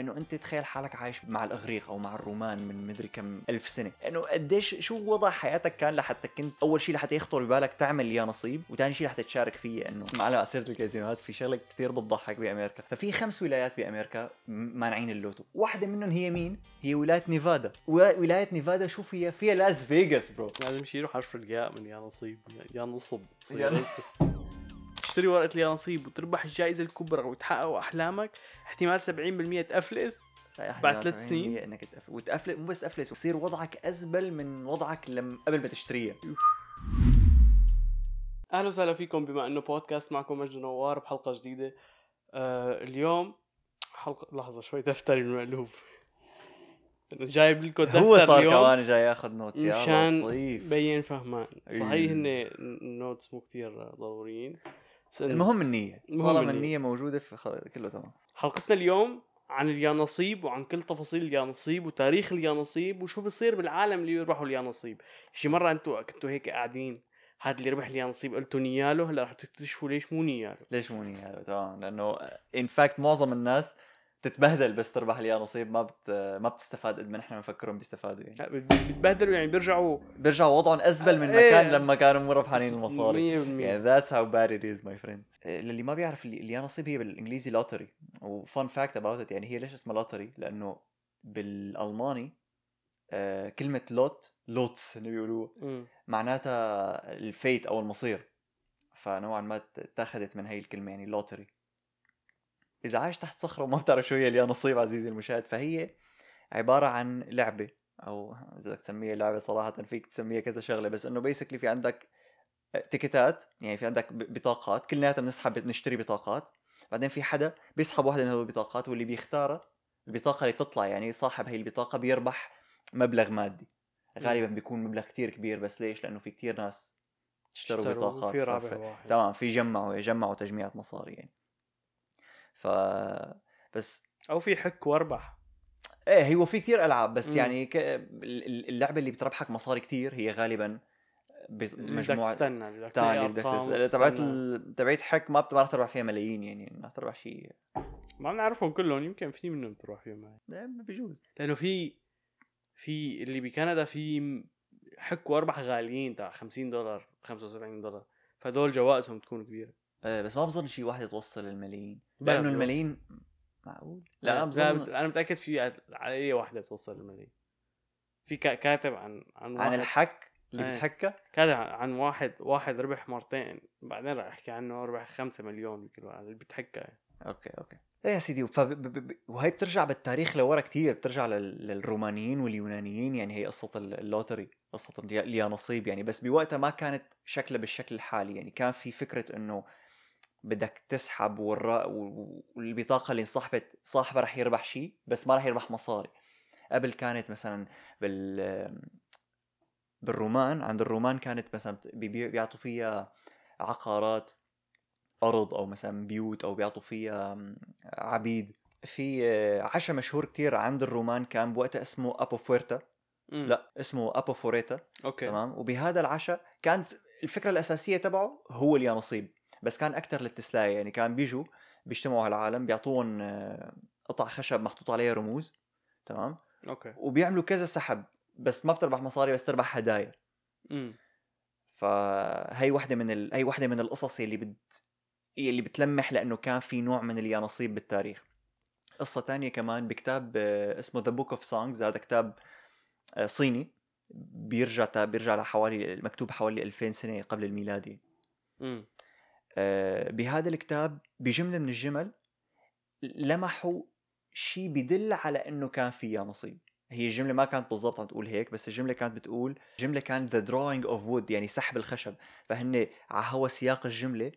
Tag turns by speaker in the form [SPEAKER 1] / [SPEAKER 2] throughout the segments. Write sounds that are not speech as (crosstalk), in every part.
[SPEAKER 1] إنه أنت تخيل حالك عايش مع الأغريق أو مع الرومان من مدري كم ألف سنة. إنه قديش شو وضع حياتك كان لحتى كنت أول شيء لحتى يخطر ببالك تعمل يا نصيب وثاني شيء لحتى تشارك فيه إنه على سيره الكازينوهات في شغلة كثير بتضحك بأمريكا. ففي خمس ولايات بأمريكا مانعين اللوتو. واحدة منهم هي مين؟ هي ولاية نيفادا. ولاية نيفادا شو فيها فيها لاس فيغاس bro.
[SPEAKER 2] لازم يشيلوا حرف الياء من يا نصيب يا نصب. تشتري ورقة اليا نصيب وتربح الجائزة الكبرى وتحقق أحلامك. احتمال 70% تفلس بعد ثلاث سنين.
[SPEAKER 1] إنك تفلس وتفلس مو بس تفلس ويصير وضعك أزبل من وضعك لما قبل ما تشتريها
[SPEAKER 2] أهلا وسهلا فيكم بما إنه بودكاست معكم مجد نوار بحلقة جديدة. آه اليوم حلقه لحظة شوي دفتري المقلوب جايب لكم دفتر
[SPEAKER 1] هو صار
[SPEAKER 2] اليوم
[SPEAKER 1] كمان جاي ياخذ notes يا
[SPEAKER 2] مشان بين فهمان. صحيح
[SPEAKER 1] أيوه.
[SPEAKER 2] ال notes مو كتير ضروريين.
[SPEAKER 1] المهم النية.
[SPEAKER 2] المهم
[SPEAKER 1] طالما
[SPEAKER 2] النية.
[SPEAKER 1] النية موجودة فخلص كله تمام.
[SPEAKER 2] حلقتنا اليوم عن اليانصيب وعن كل تفاصيل اليانصيب وتاريخ اليانصيب وشو بصير بالعالم اللي يربحوا اليانصيب شي مرة أنتوا كنتوا هيك قاعدين هذا اللي ربح اليانصيب قلتوا نياله هلا رح تكتشفوا ليش مو نياله
[SPEAKER 1] ليش مو نياله تمام. لأنه in fact معظم الناس بتتبهدل بس تربح اليانصيب ما بت ما بتستفاد قد ما نحن بنفكرهم بيستفادوا يعني.
[SPEAKER 2] بتبهدلوا يعني بيرجعوا.
[SPEAKER 1] بيرجعوا وضعهم أزبل من
[SPEAKER 2] إيه.
[SPEAKER 1] مكان لما كانوا مو ربحانين المصاري.
[SPEAKER 2] 100%
[SPEAKER 1] يعني that's how bad it is my friend للي ما بيعرف اللي نصيب هي بالإنجليزي lottery و fun fact about it يعني هي ليش اسمها lottery لأنه بالألماني آه كلمة لوت لوتس اللي بيقولوها. معناتها ال fate أو المصير. فنوعا ما اتاخذت من هي الكلمة يعني lottery إذا عايش تحت صخرة وما بتعرف شو هي اللي نصيب عزيزي المشاهد فهي عبارة عن لعبة أو إذا بدك تسميها لعبة صراحة فيك تسميها كذا شغلة بس إنه بيسكلي في عندك تيكتات يعني في عندك بطاقات كلياتنا بنسحب نشتري بطاقات بعدين في حدا بيسحب واحدة من هذول البطاقات واللي بيختارها البطاقة اللي تطلع يعني صاحب هي البطاقة بيربح مبلغ مادي. غالبا بيكون مبلغ كتير كبير بس ليش؟ لأنه في كتير ناس اشتروا بطاقات
[SPEAKER 2] في واحد.
[SPEAKER 1] تمام في جمعوا جمعوا تجميعة مصاري يعني. ف بس
[SPEAKER 2] أو في حك وأربح.
[SPEAKER 1] إيه هو في كثير ألعاب بس
[SPEAKER 2] مم.
[SPEAKER 1] يعني ك... ال- اللعبة اللي بتربحك مصاري كتير هي غالبا
[SPEAKER 2] اللي بدك
[SPEAKER 1] مجموعة
[SPEAKER 2] تستنى
[SPEAKER 1] تبعت تبعت حك ما ما رح تربح فيها ملايين يعني رح تربح شيء.
[SPEAKER 2] ما بنعرفهم كلهم يمكن في منهم تروح فيهم.
[SPEAKER 1] إيه، بيجوز.
[SPEAKER 2] لأنه في في اللي بكندا في حك وأربح غاليين تاع 50 دولار 75 دولار. فدول جوائزهم تكون
[SPEAKER 1] كبيرة. بس ما بظن شيء واحد توصل الملايين
[SPEAKER 2] لأنه.
[SPEAKER 1] الملايين معقول
[SPEAKER 2] لا
[SPEAKER 1] لا بظن
[SPEAKER 2] أنا متأكد في على أي واحدة بتوصل الملايين في كا- كاتب عن عن
[SPEAKER 1] عن
[SPEAKER 2] واحد
[SPEAKER 1] الحك اللي
[SPEAKER 2] إيه.
[SPEAKER 1] بتحكى
[SPEAKER 2] كاتب عن- عن واحد واحد ربح مرتين بعدين رح احكي عنه ربح 5 مليون بكل واحد اللي بتحكى.
[SPEAKER 1] أوكي أوكي إيه يا سيدي فب... ب... ب... وهي بترجع بالتاريخ لورا كتير بترجع لل... للرومانيين واليونانيين يعني هي قصة ال- ال lottery قصة اليا- اليانصيب يعني بس بوقتها ما كانت شكلها بالشكل الحالي يعني كان في فكرة إنه بدك تسحب والرا... و- والبطاقة اللي انسحبت صاحبها رح يربح شيء بس ما رح يربح مصاري. قبل كانت مثلا بال بالرومان عند الرومان كانت مثلا بيعطوا فيها عقارات أرض أو مثلا بيوت أو بيعطوا فيها عبيد. في آه، عشاء مشهور كتير عند الرومان كان بوقتها اسمه أبو فورتا.
[SPEAKER 2] مم.
[SPEAKER 1] لا اسمه أبو فوريتا.
[SPEAKER 2] أوكي.
[SPEAKER 1] تمام؟ وبهذا العشاء كانت الفكرة الأساسية تبعه هو اليانصيب بس كان أكثر للتسلايه يعني كان بيجوا بيجتمعوا على العالم بيعطوهم آه، قطع خشب محطوط عليها رموز تمام؟
[SPEAKER 2] أوكي.
[SPEAKER 1] وبيعملوا كذا سحب بس ما بتربح مصاري بس تربح هدايا.
[SPEAKER 2] امم
[SPEAKER 1] فهي واحدة من ال... هي واحدة من القصص اللي بد... اللي بتلمح لأنه كان في نوع من اليانصيب بالتاريخ. قصة تانية كمان بكتاب آه، اسمه The Book of Songs هذا كتاب آه، صيني بيرجع بيرجع لحوالي مكتوب حوالي 2000 سنة قبل الميلادي.
[SPEAKER 2] امم
[SPEAKER 1] بهذا الكتاب بجملة من الجمل لمحوا شيء بدل على إنه كان في يانصيب هي الجملة ما كانت بالضبط عم تقول هيك بس الجملة كانت بتقول جملة كانت the drawing of wood يعني سحب الخشب. فهن على هوا سياق الجملة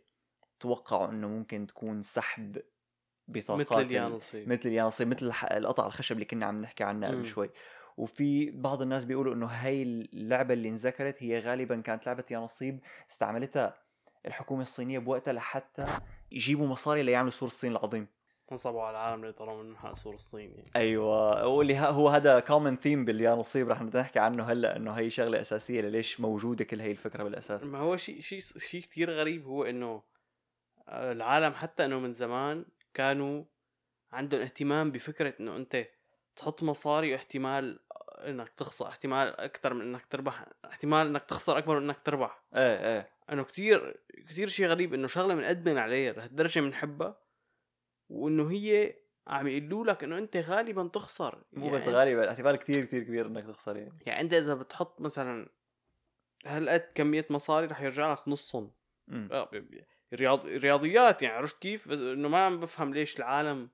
[SPEAKER 1] توقعوا إنه ممكن تكون سحب بطاقات
[SPEAKER 2] مثل
[SPEAKER 1] ال-
[SPEAKER 2] اليانصيب
[SPEAKER 1] مثل اليانصيب مثل القطع الخشب اللي كنا عم نحكي عنها. قبل شوي. وفي بعض الناس بيقولوا إنه هاي اللعبة اللي انذكرت هي غالبا كانت لعبة يانصيب استعملتها الحكومة الصينية بوقتها لحتى يجيبوا مصاري ليعملوا سور الصين العظيم.
[SPEAKER 2] نصبوا على العالم اللي طلعوا من حق سور الصين يعني.
[SPEAKER 1] أيوه. واللي هو هذا common theme باليانصيب رح نحكي عنه هلأ إنه هي شغلة أساسية لليش موجودة كل هي الفكرة بالأساس.
[SPEAKER 2] ما هو شيء شيء شيء كثير غريب هو إنه آه، العالم حتى إنه من زمان كانوا عندهم اهتمام بفكرة إنه أنت تحط مصاري واحتمال إنك تخسر احتمال أكثر من إنك تربح احتمال إنك تخسر أكبر من إنك تربح.
[SPEAKER 1] إيه إيه.
[SPEAKER 2] إنه كتير كتير شيء غريب إنه شغلة بنأدمن عليها لهالدرجة بنحبها وإنه هي عم يقولوا لك إنه أنت غالبا تخسر.
[SPEAKER 1] مو بس
[SPEAKER 2] يعني-
[SPEAKER 1] غالبا احتمال كتير كتير كبير إنك تخسر يعني.
[SPEAKER 2] يعني أنت إذا بتحط مثلا هالقد كمية مصاري رح يرجع لك نصهم. آه، رياض رياضيات يعني عرفت كيف؟ بس إنه ما عم بفهم ليش العالم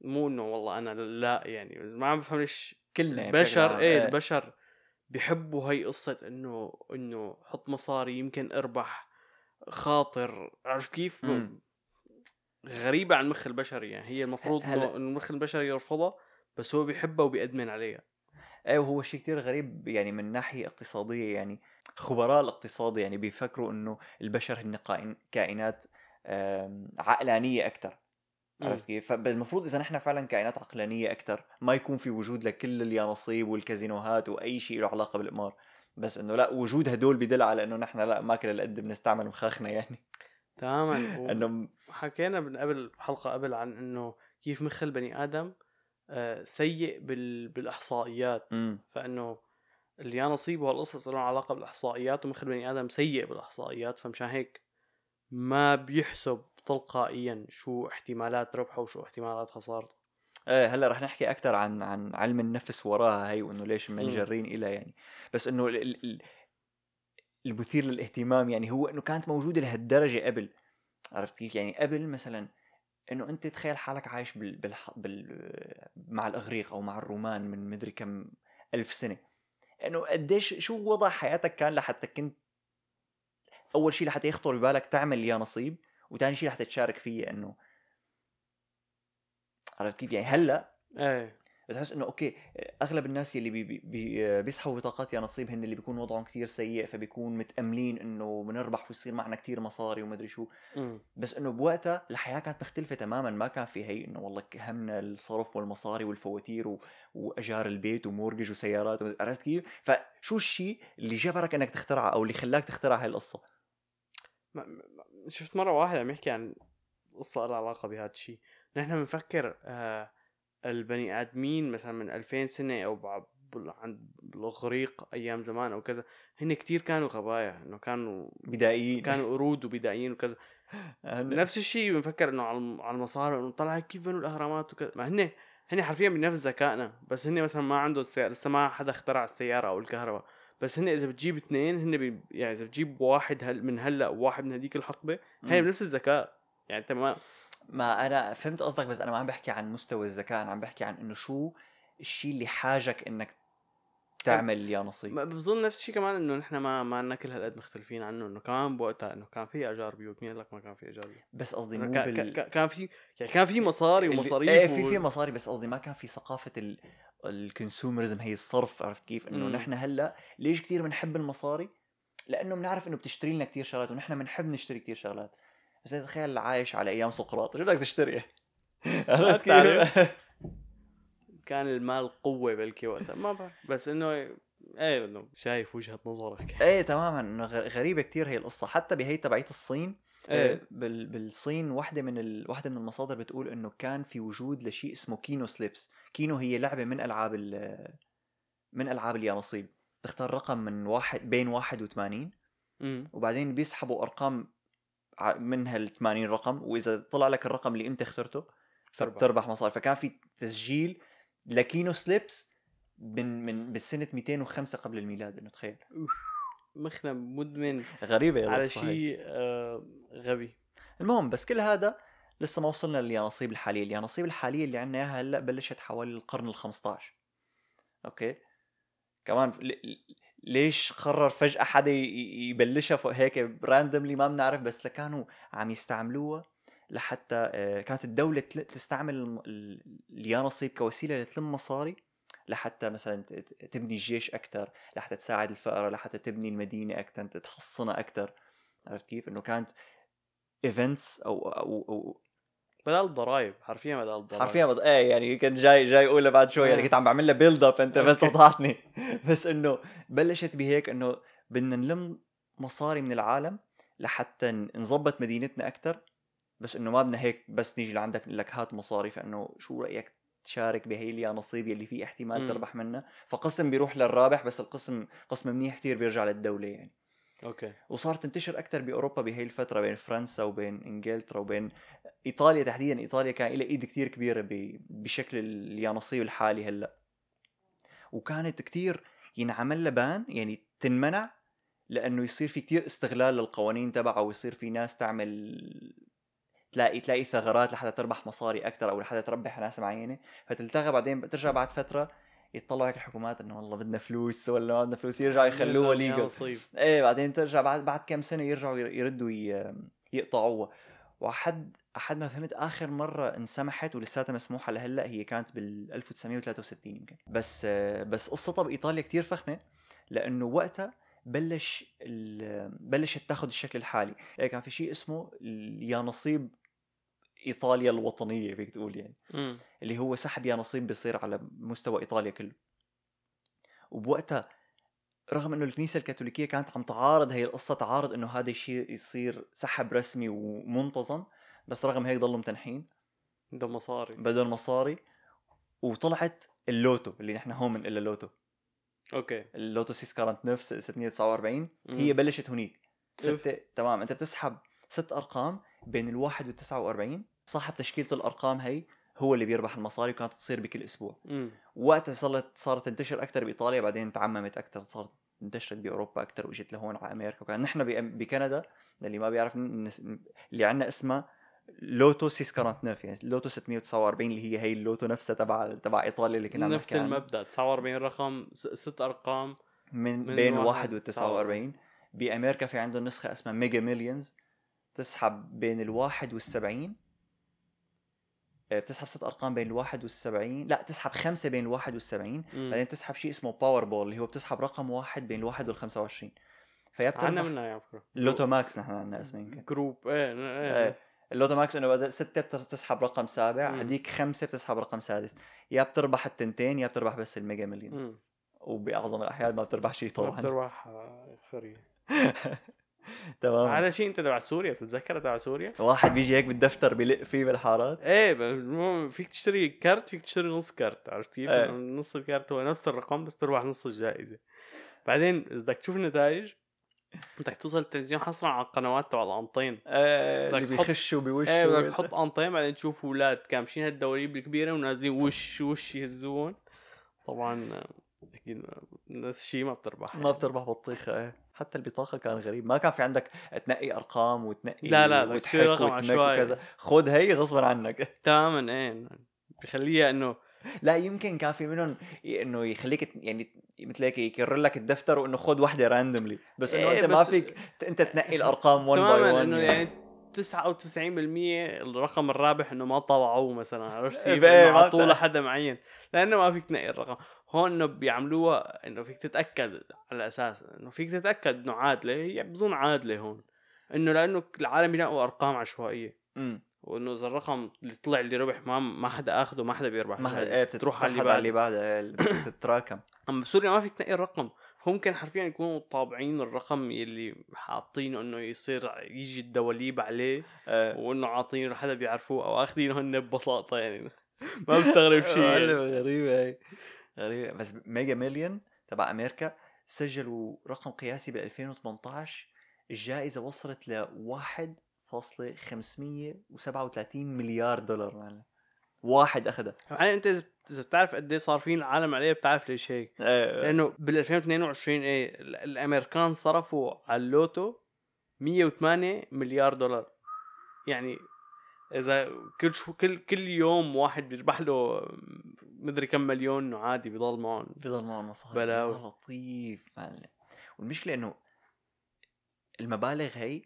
[SPEAKER 2] مو إنه والله أنا لا يعني ما عم بفهم ليش
[SPEAKER 1] كلنا يعني
[SPEAKER 2] البشر
[SPEAKER 1] عام،
[SPEAKER 2] إيه. البشر بيحبوا هي قصة إنه إنه حط مصاري يمكن أربح خاطر عرفت كيف؟
[SPEAKER 1] مم.
[SPEAKER 2] غريبة عن المخ البشري يعني هي المفروض
[SPEAKER 1] هلا-
[SPEAKER 2] إنه المخ البشري يرفضها بس هو بيحبها وبيأدمن عليها
[SPEAKER 1] إيه وهو شيء كتير غريب يعني من ناحية اقتصادية يعني خبراء الاقتصاد يعني بيفكروا إنه البشر هن كائنات عقلانية
[SPEAKER 2] أكثر.
[SPEAKER 1] عرفت كيف؟ فالمفروض إذا نحن فعلا كائنات عقلانية أكثر ما يكون في وجود لكل اليانصيب والكازينوهات وأي شيء له علاقة بالقمار. بس إنه لا وجود هدول بدل على إنه نحن لا ما كل القد بنستعمل مخاخنا يعني.
[SPEAKER 2] تماما. (laughs) و-
[SPEAKER 1] إنه
[SPEAKER 2] حكينا من قبل حلقة قبل عن إنه كيف مخ البني آدم آه، سيء بال... بالإحصائيات.
[SPEAKER 1] مم.
[SPEAKER 2] فإنه اللي يا نصيب وهالقصص لهم علاقة بالإحصائيات ومخ البني آدم سيء بالإحصائيات فمشان هيك ما بيحسب تلقائيا شو احتمالات ربحه وشو احتمالات خسارته؟
[SPEAKER 1] إيه هلأ رح نحكي أكثر عن عن علم النفس وراها هي وإنه ليش منجرين إلها يعني. بس إنه ال- ال- ال- المثير للاهتمام يعني هو إنه كانت موجودة لهالدرجة قبل. عرفت كيف؟ يعني قبل مثلا إنه أنت تخيل حالك عايش بال, بال, بال مع الأغريق أو مع الرومان من مدري كم ألف سنة. إنه قديش شو وضع حياتك كان لحتى كنت أول شيء لحتى يخطر ببالك تعمل يانصيب؟ وثاني شيء لحتى تشارك فيه إنه عرفت كيف يعني هلأ
[SPEAKER 2] إيه
[SPEAKER 1] بتحس إنه أوكي أغلب الناس اللي بي بي بي بيسحبوا بطاقات يانصيب هن اللي بيكون وضعهم كثير سيء فبيكون متأملين إنه بنربح ويصير معنا كثير مصاري ومدري شو
[SPEAKER 2] مم.
[SPEAKER 1] بس إنه بوقتها الحياة كانت مختلفة تماما ما كان في هي إنه والله همنا الصرف والمصاري والفواتير و... واجار البيت ومورجج وسيارات. عرفت كيف؟ فشو الشيء اللي جبرك إنك تخترعها أو اللي خلاك تخترع هاي
[SPEAKER 2] القصة؟ شفت مرة واحد عم يحكي عن قصة لها علاقة بهذا الشيء نحن بنفكر آه البني آدمين مثلا من 2000 سنة أو عند بالاغريق أيام زمان أو كذا هن كتير كانوا غبايا إنه كانوا
[SPEAKER 1] بدائيين.
[SPEAKER 2] كانوا قرود وبدائيين وكذا. نفس الشيء بنفكر إنه على الم- على المصاري إنه طلع كيف بنوا الأهرامات وكذا. ما هن هن حرفيا بنفس ذكائنا بس هن مثلا ما عندهم لسه ما حدا اخترع السيارة أو الكهرباء. بس هن إذا بتجيب اثنين هن بي يعني إذا بتجيب واحد هل من هلأ وواحد من هذيك الحقبة هي. بنفس الذكاء يعني أنت ما
[SPEAKER 1] ما أنا فهمت قصدك بس أنا ما عم بحكي عن مستوى الذكاء أنا عم بحكي عن إنه شو الشيء اللي حاجك إنك تعمل يا نصيب.
[SPEAKER 2] بظن نفس الشيء كمان إنه نحن ما ما لنا كل هالقد مختلفين عنه إنه كمان بوقتها إنه كان في اجار بيوت مين قال لك ما كان في اجار بيوت؟
[SPEAKER 1] بس قصدي مو
[SPEAKER 2] كان,
[SPEAKER 1] بال...
[SPEAKER 2] كان, في يعني كان في مصاري ومصاريف
[SPEAKER 1] إيه في في مصاري بس قصدي ما كان في ثقافة ال... الكونسومرزم هي الصرف عرفت كيف؟
[SPEAKER 2] إنه.
[SPEAKER 1] نحن هلأ ليش كثير بنحب المصاري؟ لأنه بنعرف إنه بتشتري لنا كثير شغلات ونحن بنحب نشتري كثير شغلات. بس تخيل عايش على أيام سقراط شو بدك تشتري؟ (laughs) عرفت. كيف؟
[SPEAKER 2] كان المال قوة بلكي وقتها ما بعرف. بس إنه إيه إنه شايف وجهة نظرك.
[SPEAKER 1] إيه تماما. غريبة كثير هي القصة. حتى بهي تبعية الصين
[SPEAKER 2] إيه.
[SPEAKER 1] آه، بال... بالصين واحدة من ال... واحدة من المصادر بتقول إنه كان في وجود لشيء اسمه keno slips، keno هي لعبة من ألعاب ال... من ألعاب اليانصيب، تختار رقم من واحد بين 81
[SPEAKER 2] امم
[SPEAKER 1] وبعدين بيسحبوا أرقام من هال 80 رقم. وإذا طلع لك الرقم اللي أنت اخترته
[SPEAKER 2] تربح.
[SPEAKER 1] فبتربح مصاري، فكان في تسجيل ل keno slips من من بالسنة 205 قبل الميلاد إنه تخيل.
[SPEAKER 2] مخنا مدمن.
[SPEAKER 1] غريبة يا
[SPEAKER 2] على. شيء آه غبي.
[SPEAKER 1] المهم بس كل هذا لسه ما وصلنا لليانصيب الحالية اليانصيب الحالية اللي عندنا إياها هلأ بلشت حوالي القرن ال15 أوكي؟ كمان ليش قرر فجأة حدا يبلشها هيك randomly ما بنعرف بس كانوا عم يستعملوها لحتى آه، كانت الدولة تل- تستعمل اليانصيب كوسيلة لتلم مصاري لحتى مثلا تبني الجيش أكثر لحتى تساعد الفقراء لحتى تبني المدينة أكثر تحصنها أكثر عرفت كيف؟ إنه كانت events أو أو, أو
[SPEAKER 2] بدل الضرايب حرفيا بدل الضرايب
[SPEAKER 1] حرفيا بض... إيه يعني كنت جاي جاي اقولها بعد شوي يعني
[SPEAKER 2] آه.
[SPEAKER 1] كنت عم بعمل لها build up أنت بس. (laughs) قطعتني (laughs) بس إنه بلشت بهيك إنه بدنا نلم مصاري من العالم لحتى نظبط مدينتنا أكثر بس إنه ما بدنا هيك بس نيجي لعندك نقول لك هات مصاري فانه شو رأيك تشارك بهي اليانصيب يلي فيه احتمال
[SPEAKER 2] مم.
[SPEAKER 1] تربح منها؟ فقسم بيروح للرابح بس القسم قسم منيح كتير بيرجع للدولة يعني.
[SPEAKER 2] أوكي.
[SPEAKER 1] وصارت تنتشر أكثر بأوروبا بهي الفترة بين فرنسا وبين إنجلترا وبين إيطاليا تحديدا. إيطاليا كان لها إيد كتير كبيرة ب- بشكل اليانصيب الحالي هلأ. وكانت كتير ينعمل لها بان يعني تنمنع لأنه يصير في كتير استغلال للقوانين تبعه ويصير في ناس تعمل تلاقي تلاقي ثغرات لحتى تربح مصاري أكثر أو لحتى تربح ناس معينة فتلتغى بعدين بترجع بعد فترة يطلعوا هيك الحكومات إنه والله بدنا فلوس ولا ما بدنا فلوس يرجعوا يخلوها ليجل
[SPEAKER 2] نصيب.
[SPEAKER 1] إيه بعدين ترجع بعد بعد كم سنة يرجعوا ير- يردوا يقطعوها. وحد أحد ما فهمت آخر مرة انسمحت ولساتها مسموحة لهلأ هي كانت بال 1963 يمكن. بس بس قصتها بايطاليا كتير فخمة لأنه وقتها بلش بلشت تاخذ الشكل الحالي. يعني كان في شيء اسمه اليانصيب إيطاليا الوطنية فيك تقول يعني.
[SPEAKER 2] مم.
[SPEAKER 1] اللي هو سحب يانصيب بيصير على مستوى إيطاليا كله. وبوقتها رغم إنه الكنيسة الكاثوليكية كانت عم تعارض هي القصة تعارض إنه هذا الشيء يصير سحب رسمي ومنتظم بس رغم هيك ضلوا متنحين.
[SPEAKER 2] ده مصاري.
[SPEAKER 1] بدل مصاري. وطلعت اللوتو اللي نحن هون بنقول لوتو
[SPEAKER 2] أوكي.
[SPEAKER 1] اللوتو 649 649 هي. بلشت هنيك. ستة تمام. أنت بتسحب ست أرقام بين الواحد وال 49 صاحب تشكيلة الأرقام هي هو اللي بيربح المصاري وكانت تصير بكل
[SPEAKER 2] أسبوع.
[SPEAKER 1] وقتها صارت صارت تنتشر أكثر بإيطاليا بعدين تعممت أكثر صارت انتشرت بأوروبا أكثر واجت لهون على أمريكا وكان نحن بكندا اللي ما بيعرف نس- اللي عندنا اسمها لوتو 649 يعني لوتو 649 اللي هي هي اللوتو نفسها تبع تبع إيطاليا اللي كنا عم
[SPEAKER 2] نفس. المبدأ 49 رقم ست أرقام
[SPEAKER 1] من,
[SPEAKER 2] من
[SPEAKER 1] بين
[SPEAKER 2] واحد
[SPEAKER 1] وال 49 بأمريكا في عندهم نسخة اسمها Mega Millions تسحب بين الواحد والسبعين. آه، بتسحب ست أرقام بين الواحد والسبعين. لا تسحب خمسة بين الواحد والسبعين. بعدين تسحب شيء اسمه Powerball اللي هو بتسحب رقم واحد بين الواحد والخمسة وعشرين. فيا
[SPEAKER 2] عنا
[SPEAKER 1] بتربح
[SPEAKER 2] منها على فكره
[SPEAKER 1] ال Lotto Max نحن عندنا اسمه
[SPEAKER 2] جروب. إيه إيه
[SPEAKER 1] إيه. ال Lotto Max إنه بدل ستة بتسحب رقم سابع
[SPEAKER 2] مم.
[SPEAKER 1] هديك خمسة بتسحب رقم سادس. يا بتربح التنتين يا بتربح بس ال Mega Millions.
[SPEAKER 2] مم.
[SPEAKER 1] وبأعظم الأحيان ما بتربح شيء طبعا.
[SPEAKER 2] بتربح آه، خري (laughs) (laughs)
[SPEAKER 1] تمام.
[SPEAKER 2] على شيء أنت تبع سوريا بتتذكر تبع سوريا؟
[SPEAKER 1] واحد بيجي هيك بالدفتر بيلق فيه بالحارات.
[SPEAKER 2] إيه المهم فيك تشتري كارت فيك تشتري نص كارت عرفت كيف؟
[SPEAKER 1] إيه.
[SPEAKER 2] نص الكارت هو نفس الرقم بس تربح نص الجائزة. بعدين إذا بدك تشوف النتائج بدك توصل التلفزيون حصرا على القنوات تبع القنطين
[SPEAKER 1] آه
[SPEAKER 2] بدك
[SPEAKER 1] اللي بيخشوا بوشه
[SPEAKER 2] إيه بدك تحط قنطين بعدين تشوف أولاد كامشين هالدواليب الكبيره ونازلين وش وش يهزون. طبعا آه، أكيد نفس الشيء ما بتربح.
[SPEAKER 1] ما بتربح بطيخة إيه. حتى البطاقه كان غريب. ما كان في عندك تنقي أرقام وتنقي
[SPEAKER 2] لا، لا،
[SPEAKER 1] وتحك
[SPEAKER 2] رقم عشوائي.
[SPEAKER 1] وكذا. خذ هي غصبا عنك. (laughs)
[SPEAKER 2] تماما إيه بخليها إنه
[SPEAKER 1] لا يمكن كان في منهم إنه يخليك يعني مثل هيك يكرر لك الدفتر وإنه خذ وحده randomly بس إنه
[SPEAKER 2] إيه،
[SPEAKER 1] أنت ما
[SPEAKER 2] بس-
[SPEAKER 1] فيك ت- أنت تنقي (laughs) الأرقام 1 باي
[SPEAKER 2] تماما
[SPEAKER 1] 1
[SPEAKER 2] إنه يعني. 99% الرقم الرابح إنه ما طبعوه مثلا عرفت؟ كيف؟ (laughs)
[SPEAKER 1] إيه، ما
[SPEAKER 2] لحدا معين. لأنه ما فيك تنقي الرقم. هون إنه بيعملوها إنه فيك تتأكد على أساس إنه فيك تتأكد إنه عادلة هي بظن عادلة هون. إنه لأنه العالم بينقوا أرقام عشوائية.
[SPEAKER 1] امم
[SPEAKER 2] وإنه إذا الرقم اللي طلع اللي ربح ما ما حدا آخده ما حدا بيربح.
[SPEAKER 1] ما حدا
[SPEAKER 2] الجايزة.
[SPEAKER 1] إيه
[SPEAKER 2] بتروح على اللي
[SPEAKER 1] على اللي
[SPEAKER 2] بعده
[SPEAKER 1] بعدها إيه، (coughs) بتتراكم.
[SPEAKER 2] أما بسوريا ما فيك تنقي الرقم. ممكن حرفيا يكونوا طابعين الرقم يلي حاطينه إنه يصير يجي الدواليب عليه
[SPEAKER 1] إيه.
[SPEAKER 2] وإنه عاطينه حدا بيعرفوه أو آخذينه هن ببساطة يعني. (laughs) ما بستغرب شيء يعني.
[SPEAKER 1] غريبة هي. غريبة. بس ميجا مليون تبع أمريكا سجلوا رقم قياسي بال 2018 الجائزة وصلت ل 1.537 مليار دولار معنا واحد اخذها
[SPEAKER 2] يعني أنت اذا بتعرف قد إيه صارفين العالم عليه بتعرف ليش هيك.
[SPEAKER 1] إيه.
[SPEAKER 2] لأنه بال 2022 إيه ال- الأمريكان صرفوا على اللوتو 108 مليار دولار. يعني إذا كل شو كل كل يوم واحد بيربح له مدري كم مليون إنه عادي بضل معهم.
[SPEAKER 1] بضل معه مصاري
[SPEAKER 2] بلاوي.
[SPEAKER 1] لطيف معلم. والمشكلة إنه المبالغ هي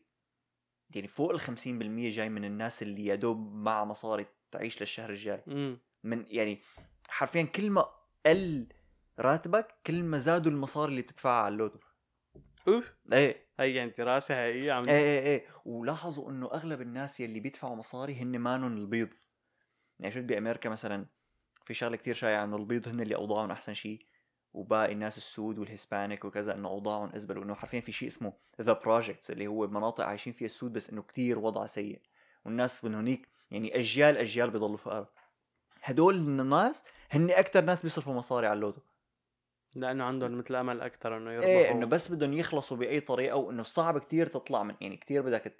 [SPEAKER 1] يعني فوق ال 50% جاي من الناس اللي يا دوب مع مصاري تعيش للشهر الجاي.
[SPEAKER 2] امم
[SPEAKER 1] من يعني حرفيا كل ما قل راتبك كل ما زادوا المصاري اللي بتدفعها على اللوتو.
[SPEAKER 2] أوف.
[SPEAKER 1] إيه.
[SPEAKER 2] هي يعني دراسة حقيقيه عم
[SPEAKER 1] إيه إيه إيه. ولاحظوا إنه أغلب الناس يلي بيدفعوا مصاري هن مانن البيض. يعني شفت بامريكا مثلا؟ في شغلة كتير شائعة إنه البيض هن اللي أوضاعهم أحسن شيء وباقي الناس السود وال Hispanic وكذا إنه أوضاعهم أزبل وإنه حرفيا في شيء اسمه the projects اللي هو مناطق عايشين فيها السود بس إنه كتير وضع سيء. والناس من هنيك يعني أجيال أجيال بيضلوا فقراء. هدول الناس هن أكثر ناس بيصرفوا مصاري على اللوتو.
[SPEAKER 2] لأنه عندهم مثل أمل أكثر إنه يربحوا.
[SPEAKER 1] إيه إنه بس بدهم يخلصوا بأي طريقة وإنه صعب كتير تطلع من يعني كتير بدك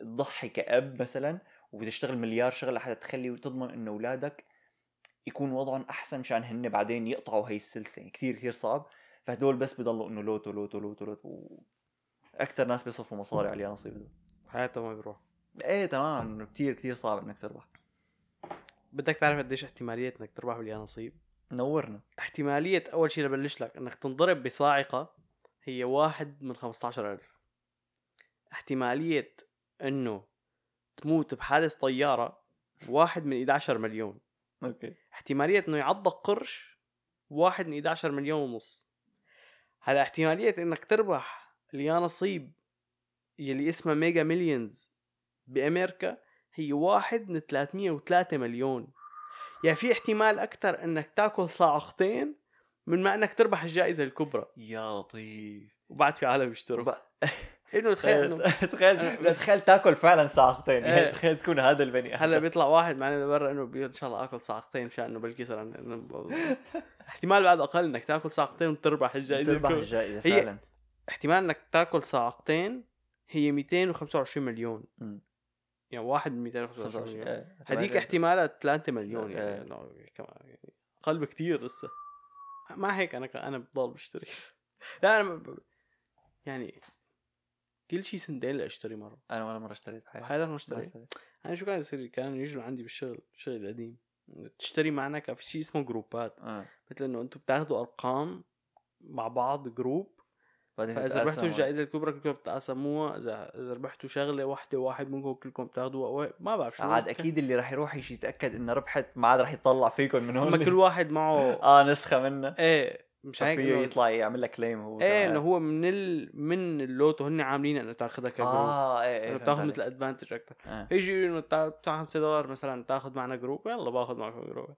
[SPEAKER 1] تضحي كأب مثلا وبتشتغل مليار شغلة لحتى تخلي وتضمن إنه أولادك يكون وضعهم أحسن مشان هن بعدين يقطعوا هي السلسلة يعني كثير كثير صعب. فهدول بس بضلوا إنه لوتو لوتو لوتو لوتو. أكثر ناس بيصرفوا مصاري على اليانصيب دول
[SPEAKER 2] حياتهم ما بيروح.
[SPEAKER 1] إيه تمام إنه كثير كثير صعب إنك تربح.
[SPEAKER 2] بدك تعرف قديش احتمالية إنك تربح باليانصيب
[SPEAKER 1] نورنا.
[SPEAKER 2] احتمالية أول شيء لبلش لك إنك تنضرب بصاعقة هي واحد من 15000 احتمالية إنه تموت بحادث طيارة واحد من 11 مليون.
[SPEAKER 1] okay.
[SPEAKER 2] احتمالية إنه يعضك قرش واحد من 11 مليون ونص. هلا احتمالية إنك تربح اليانصيب يلي اسمها Mega Millions بأمريكا هي واحد من 303 مليون. يعني في احتمال أكثر إنك تأكل صاعقتين من ما إنك تربح الجائزة الكبرى.
[SPEAKER 1] يا لطيف.
[SPEAKER 2] وبعد في عالم يشتروا. (laughs) إنه تخيل انه (laughs)
[SPEAKER 1] تخيل تخيل تاكل فعلا يعني
[SPEAKER 2] إيه.
[SPEAKER 1] تخيل تكون هذا البني
[SPEAKER 2] هلأ بيطلع واحد معنا برا إنه بيقول إن شاء الله آكل صاعقتين مشان إنه بلكي صار عندنا- إنه- احتمال بعد أقل إنك تاكل صاعقتين وتربح الجائزة
[SPEAKER 1] تربح.
[SPEAKER 2] الجائزة
[SPEAKER 1] فعلا
[SPEAKER 2] احتمال إنك تاكل صاعقتين هي 225 مليون. يعني واحد من 225 مليون
[SPEAKER 1] إيه.
[SPEAKER 2] هذيك احتمالها 3 مليون
[SPEAKER 1] إيه.
[SPEAKER 2] يعني كمان يعني أقل بكثير لسه مع هيك أنا أنا بضل بشتري (laughs) لا أنا ب- كل شيء سنتين لاشتري مرة.
[SPEAKER 1] أنا ولا مرة اشتريت بحياتي
[SPEAKER 2] هذا ما اشتريت. أنا شو كان يصير؟ كانوا يجوا عندي بالشغل الشغل القديم تشتري معنا كان في شيء اسمه group ات.
[SPEAKER 1] آه.
[SPEAKER 2] مثل إنه أنتم بتاخذوا أرقام مع بعض group.
[SPEAKER 1] بعدين فإذا.
[SPEAKER 2] ربحتوا الجائزة الكبرى كلكم بتقاسموها إذا إذا ربحتوا شغلة واحدة واحد منكم كلكم بتاخذوها ما بعرف شو.
[SPEAKER 1] عاد أكيد اللي راح يروح يتأكد إنه ربحت ما عاد راح يطلع فيكم من هون.
[SPEAKER 2] كل واحد معه (laughs)
[SPEAKER 1] آه نسخة منه.
[SPEAKER 2] إيه. مش هيك
[SPEAKER 1] فيه
[SPEAKER 2] إنه-
[SPEAKER 1] يطلع يعمل لك claim هو إيه.
[SPEAKER 2] انه هو من ال... من اللوتو هن عاملين انه تاخذها ك
[SPEAKER 1] group. آه
[SPEAKER 2] إيه
[SPEAKER 1] إيه
[SPEAKER 2] بتاخذ
[SPEAKER 1] فهمت
[SPEAKER 2] مثل. advantage أكثر
[SPEAKER 1] آه.
[SPEAKER 2] يجي إنه تا- بتاع 5 دولار مثلا تاخذ معنا group يلا باخذ معكم group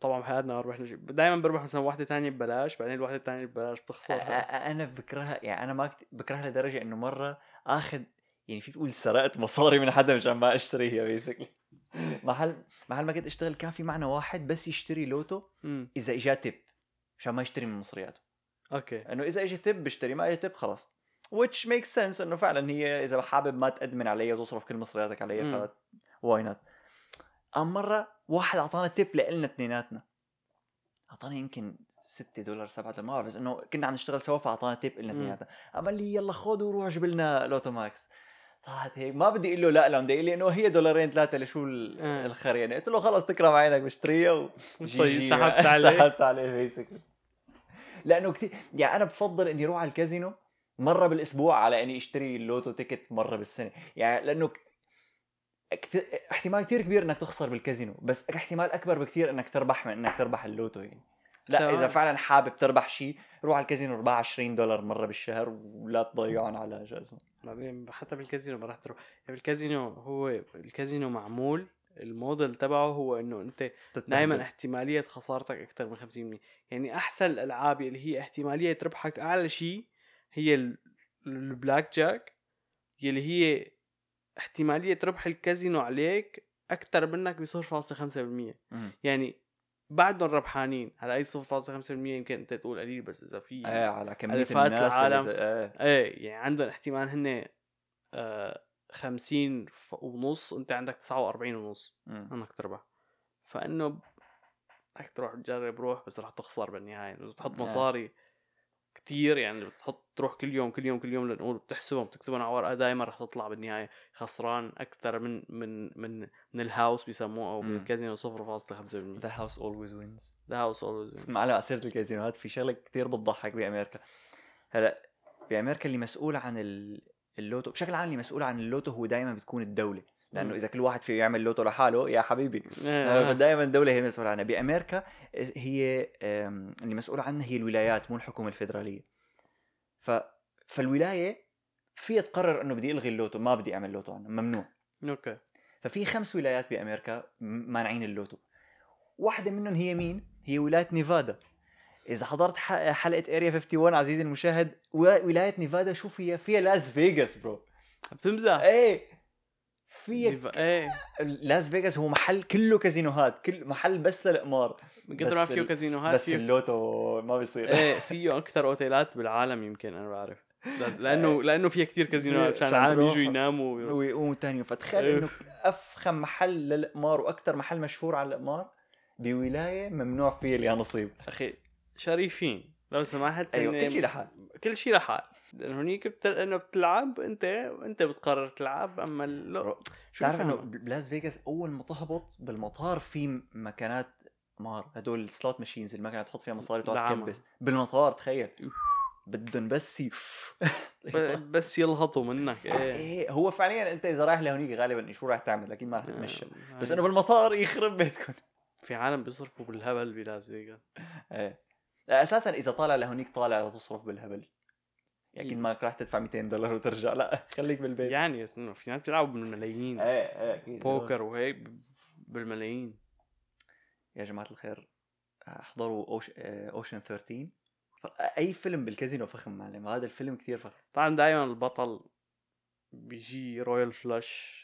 [SPEAKER 2] طبعا بحياتنا ما ربحنا شيء دائما بربح مثلا واحدة تانية ببلاش بعدين الواحدة الثانية ببلاش بتخسر.
[SPEAKER 1] أنا بكرهها يعني أنا ما كت... بكرهها لدرجة إنه مرة اخذ يعني فيك تقول سرقت مصاري من حدا مشان ما أشتريها basically (laughs) محل محل ما كنت أشتغل كان في معنا واحد بس يشتري لوتو إذا اجاه tip مشان ما يشتري من مصرياته
[SPEAKER 2] okay.
[SPEAKER 1] إنه إذا اجى tip بشتري ما اجى tip خلاص. Which makes sense إنه فعلا هي إذا حابب ما تأدمن علي وتصرف كل مصرياتك علي. ف why not قام مرة واحد أعطانا tip لنا اثنيناتنا. أعطانا يمكن 6 دولار 7 دولار ما بعرف بس إنه كنا عم نشتغل سوا فأعطانا tip لنا. اثنيناتنا. قال لي يلا خذ وروح جيب لنا Lotto Max. طلعت هيك. ما بدي أقول له لا لو بدي يقول لي إنه هي دولارين ثلاثة لشو ال-. الخر يعني قلت له خلص تكرم عينك بشتريها و... جي
[SPEAKER 2] طيب
[SPEAKER 1] جي.
[SPEAKER 2] سحبت عليه. (laughs)
[SPEAKER 1] سحبت عليه basically لأنه كثير يعني أنا بفضل إني أروح على الكازينو مرة بالأسبوع على إني أشتري اللوتو ticket مرة بالسنة. يعني لأنه كت... احتمال كثير كبير إنك تخسر بالكازينو بس احتمال أكبر بكثير إنك تربح من إنك تربح اللوتو يعني. لا
[SPEAKER 2] تمام.
[SPEAKER 1] اذا فعلا حابب تربح شيء روح على الكازينو اربح 20 دولار مرة بالشهر ولا تضيعهم على جائزه
[SPEAKER 2] بعدين حتى بالكازينو ما راح تروح. يعني بالكازينو هو الكازينو معمول الموديل تبعه هو إنه أنت دائما احتمالية خسارتك أكثر من 50% يعني أحسن الألعاب اللي هي احتمالية ربحك أعلى شيء هي ال- البلاك جاك يلي هي احتمالية ربح الكازينو عليك أكثر منك ب 0.5%
[SPEAKER 1] مم.
[SPEAKER 2] يعني بعدهم ربحانين. على اي 0.5% يمكن أنت تقول قليل بس إذا في
[SPEAKER 1] إيه على
[SPEAKER 2] كمية
[SPEAKER 1] الناس
[SPEAKER 2] العالم.
[SPEAKER 1] اللي- إيه.
[SPEAKER 2] إيه يعني عندهم احتمال هن آه 50 ف- ونص أنت عندك 49 ونص. انك تربح فإنه بدك تروح تجرب روح بس رح تخسر بالنهاية. اذا بتحط. مصاري كتير يعني بتحط تروح كل يوم كل يوم كل يوم لنقول بتحسبهم بتكتبهم على ورقة دائما رح تطلع بالنهاية. خسران أكثر من من من من ال house بيسموه أو من. الكازينو 0.5%
[SPEAKER 1] The house always wins.
[SPEAKER 2] the house always
[SPEAKER 1] معلم على سيره الكازينوهات في شغلة كتير بتضحك بأمريكا. هلأ بأمريكا اللي مسؤول عن ال- اللوتو بشكل عام اللي مسؤول عن اللوتو هو دائما بتكون الدولة
[SPEAKER 2] لأنه.
[SPEAKER 1] إذا كل واحد فيه يعمل لوتو لحاله يا حبيبي. (laughs) دائما الدولة هي المسؤولة عنها. بأمريكا هي اللي مسؤوله عنها هي الولايات مو الحكومة الفيدرالية. ف فالولاية فيها تقرر إنه بدي ألغي اللوتو ما بدي أعمل لوتو عنه. ممنوع.
[SPEAKER 2] okay.
[SPEAKER 1] ففي خمس ولايات بأمريكا مانعين اللوتو. واحدة منهم هي مين؟ هي ولاية نيفادا. إذا حضرت حلقة Area 51 عزيزي المشاهد ولاية نيفادا شو فيها فيها لاس فيغاس bro
[SPEAKER 2] بتمزح.
[SPEAKER 1] إيه. في
[SPEAKER 2] ديفا- إيه.
[SPEAKER 1] لاس فيغاس هو محل كله كازينوهات كل محل بس للقمار.
[SPEAKER 2] من قدر ما فيه كازينوهات
[SPEAKER 1] بس
[SPEAKER 2] فيه
[SPEAKER 1] اللوتو ما بيصير.
[SPEAKER 2] إيه فيه أكثر أوتيلات بالعالم يمكن أنا بعرف. لأنه لأنه فيها كثير كازينوهات مشان
[SPEAKER 1] عشان
[SPEAKER 2] العالم. يجوا يناموا.
[SPEAKER 1] ويقوموا تاني فتخيل
[SPEAKER 2] إيه.
[SPEAKER 1] إنه أفخم محل للقمار وأكثر محل مشهور على القمار بولاية ممنوع فيه اليانصيب.
[SPEAKER 2] أخي شريفين. لو سمحت أيوه
[SPEAKER 1] كل شيء لحال.
[SPEAKER 2] كل شيء لحال. لأنه هنيك بت... انه بتلعب أنت أنت بتقرر تلعب أما ال- شو
[SPEAKER 1] تعرف
[SPEAKER 2] إنه؟
[SPEAKER 1] بلاس فيغاس أول ما تهبط بالمطار في مكانات قمار هدول ال slot machines المكنه تحط فيها مصاري وتقعد. تكبس. بالمطار تخيل. بدهم بس ي... (laughs)
[SPEAKER 2] ب... بس يلهطوا منك. إيه.
[SPEAKER 1] إيه هو فعليا أنت إذا رايح لهونيك غالبا شو راح تعمل؟ أكيد ما راح تتمشى.
[SPEAKER 2] آه،
[SPEAKER 1] بس. إنه بالمطار يخرب بيتكم.
[SPEAKER 2] في عالم بيصرفوا بالهبل بلاس فيغاس.
[SPEAKER 1] إيه. أساسا إذا طالع لهونيك طالع لتصرف بالهبل. يعني أكيد ما راح تدفع 200 دولار وترجع. لا (laughs) خليك بالبيت.
[SPEAKER 2] يعني بس انه في ناس بيلعبوا بالملايين.
[SPEAKER 1] إيه إيه أكيد.
[SPEAKER 2] بوكر وهيك بالملايين.
[SPEAKER 1] يا جماعة الخير أحضروا أوش... Ocean 13 ف- أي فيلم بالكازينو فخم معلم. هذا الفيلم كثير فخم.
[SPEAKER 2] طبعا دائما البطل بيجي royal flush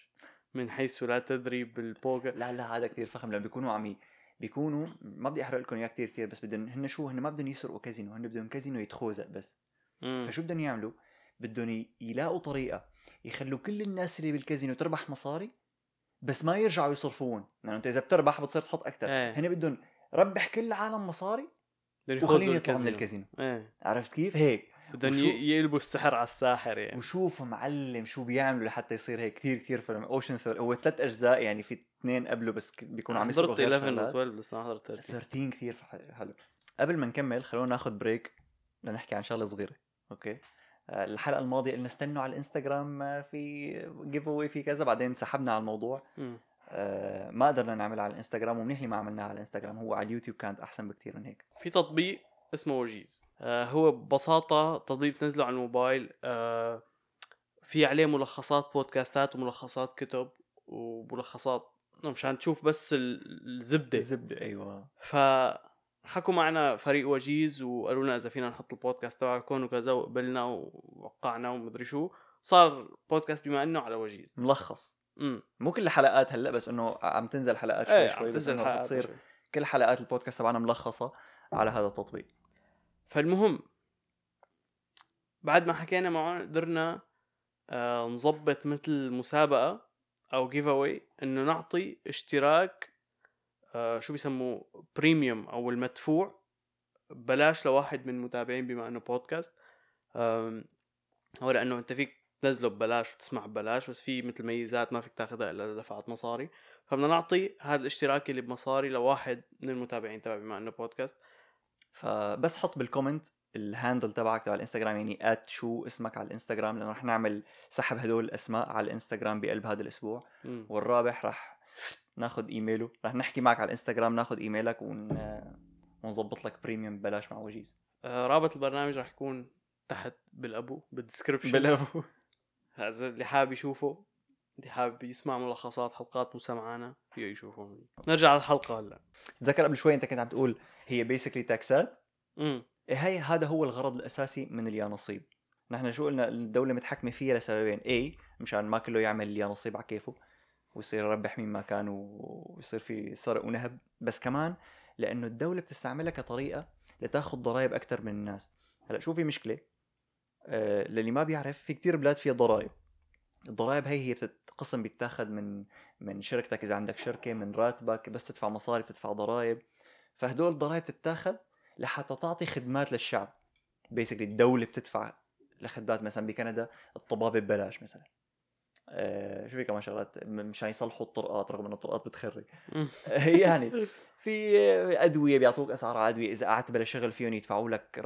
[SPEAKER 2] من حيث لا تدري بالبوكر.
[SPEAKER 1] لا لا هذا كثير فخم لما بيكونوا عم بيكونوا ما بدي أحرق لكم إياه كثير كثير بس بدهم هن شو؟ هن ما بدهم يسرقوا كازينو هن بدهم كازينو يتخوزق بس.
[SPEAKER 2] مم.
[SPEAKER 1] فشو بدهم يعملوا؟ بدهم يلاقوا طريقة يخلوا كل الناس اللي بالكازينو تربح مصاري بس ما يرجعوا يصرفون. لأنه أنت إذا بتربح بتصير تحط أكثر
[SPEAKER 2] إيه.
[SPEAKER 1] هن بدهم ربح كل العالم مصاري وخليني يطلعوا من
[SPEAKER 2] الكازينو.
[SPEAKER 1] الكازينو.
[SPEAKER 2] إيه.
[SPEAKER 1] عرفت كيف؟ هيك.
[SPEAKER 2] بدهم يقلبوا السحر على الساحر يعني.
[SPEAKER 1] وشوف معلم شو بيعملوا لحتى يصير هيك كثير كثير فيلم. Ocean Thirteen هو ثلاث أجزاء يعني في اثنين قبله بس بيكونوا عم يسرقوا
[SPEAKER 2] حضرت
[SPEAKER 1] غير
[SPEAKER 2] 11 و
[SPEAKER 1] شغلات.
[SPEAKER 2] 12 بس ما حضرت 13
[SPEAKER 1] 13 كثير حلو. قبل ما نكمل خلونا ناخذ break لنحكي عن شغلة صغيرة okay؟ آه، الحلقة الماضية قلنا استنوا على الإنستغرام آه، في giveaway في كذا بعدين سحبنا على الموضوع.
[SPEAKER 2] مم.
[SPEAKER 1] آه، ما قدرنا نعملها على الإنستغرام ومنيح اللي ما عملناها على الإنستغرام هو على اليوتيوب كانت أحسن بكثير من هيك.
[SPEAKER 2] في تطبيق اسمه وجيز. آه هو ببساطة تطبيق بتنزله على الموبايل آه في عليه ملخصات بودكاستات وملخصات كتب وملخصات مشان تشوف بس ال- الزبدة.
[SPEAKER 1] الزبدة أيوه.
[SPEAKER 2] فحكوا معنا فريق وجيز وقالوا لنا إذا فينا نحط البودكاست تبعكم وكذا وقبلنا ووقعنا ومدري شو صار بودكاست بما إنه على وجيز.
[SPEAKER 1] ملخص.
[SPEAKER 2] امم
[SPEAKER 1] مو كل الحلقات هلأ بس إنه عم تنزل حلقات شوي
[SPEAKER 2] إيه
[SPEAKER 1] شوي
[SPEAKER 2] عم
[SPEAKER 1] بس
[SPEAKER 2] تنزل حلقات
[SPEAKER 1] حتصير
[SPEAKER 2] شوي.
[SPEAKER 1] كل حلقات البودكاست تبعنا ملخصة على هذا التطبيق.
[SPEAKER 2] فالمهم بعد ما حكينا معه قدرنا آه نظبط مثل مسابقة أو giveaway إنه نعطي اشتراك آه شو بيسموه؟ premium أو المدفوع. بلاش لواحد من المتابعين بما إنه بودكاست هو لأنه أنت فيك تنزله ببلاش وتسمع ببلاش بس في مثل ميزات ما فيك تاخذها إلا إذا دفعت مصاري. فبدنا نعطي هذا الاشتراك اللي بمصاري لواحد من المتابعين تبع بما إنه بودكاست
[SPEAKER 1] فبس حط بالكومنت ال handle تبعك تبع الانستغرام يعني at شو اسمك على الانستغرام لأنه رح نعمل سحب هدول الأسماء على الانستغرام بقلب هذا الأسبوع.
[SPEAKER 2] مم.
[SPEAKER 1] والرابح رح ناخذ إيميله رح نحكي معك على الانستغرام ناخذ إيميلك ون... ونظبط لك premium ببلاش مع وجيز.
[SPEAKER 2] آه، رابط البرنامج رح يكون تحت بال about
[SPEAKER 1] بال description. بال about.
[SPEAKER 2] اذا اللي حابب يشوفه اللي حابب يسمع ملخصات حلقات موسى فيه يشوفه. نرجع على الحلقة هلا.
[SPEAKER 1] تذكر قبل شوي أنت كنت عم تقول هي بيسكلي تاكسات
[SPEAKER 2] امم
[SPEAKER 1] هي هذا هو الغرض الأساسي من اليانصيب. نحن شو قلنا الدولة متحكمة فيها لسببين. A مشان ما كله يعمل اليانصيب على كيفه ويصير يربح مين ما كان ويصير في سرق ونهب. بس كمان لأنه الدولة بتستعملها كطريقة لتاخذ ضرائب أكثر من الناس. هلأ شو في مشكلة؟ آه للي ما بيعرف في كتير بلاد فيها ضرائب. الضرائب هي هي بتتقسم بيتاخذ من من شركتك إذا عندك شركة من راتبك. بس تدفع مصاري بتدفع ضرائب. فهدول الضرائب تتاخذ لحتى تعطي خدمات للشعب. بيسكلي الدولة بتدفع لخدمات مثلا بكندا الطبابة ببلاش مثلا. آه شو في كمان شغلات؟ مشان يصلحوا الطرقات رغم إنه الطرقات بتخرب. (laughs) يعني (laughs) في أدوية بيعطوك أسعار ادويه إذا قعدت بلا شغل فيهم يدفعوا لك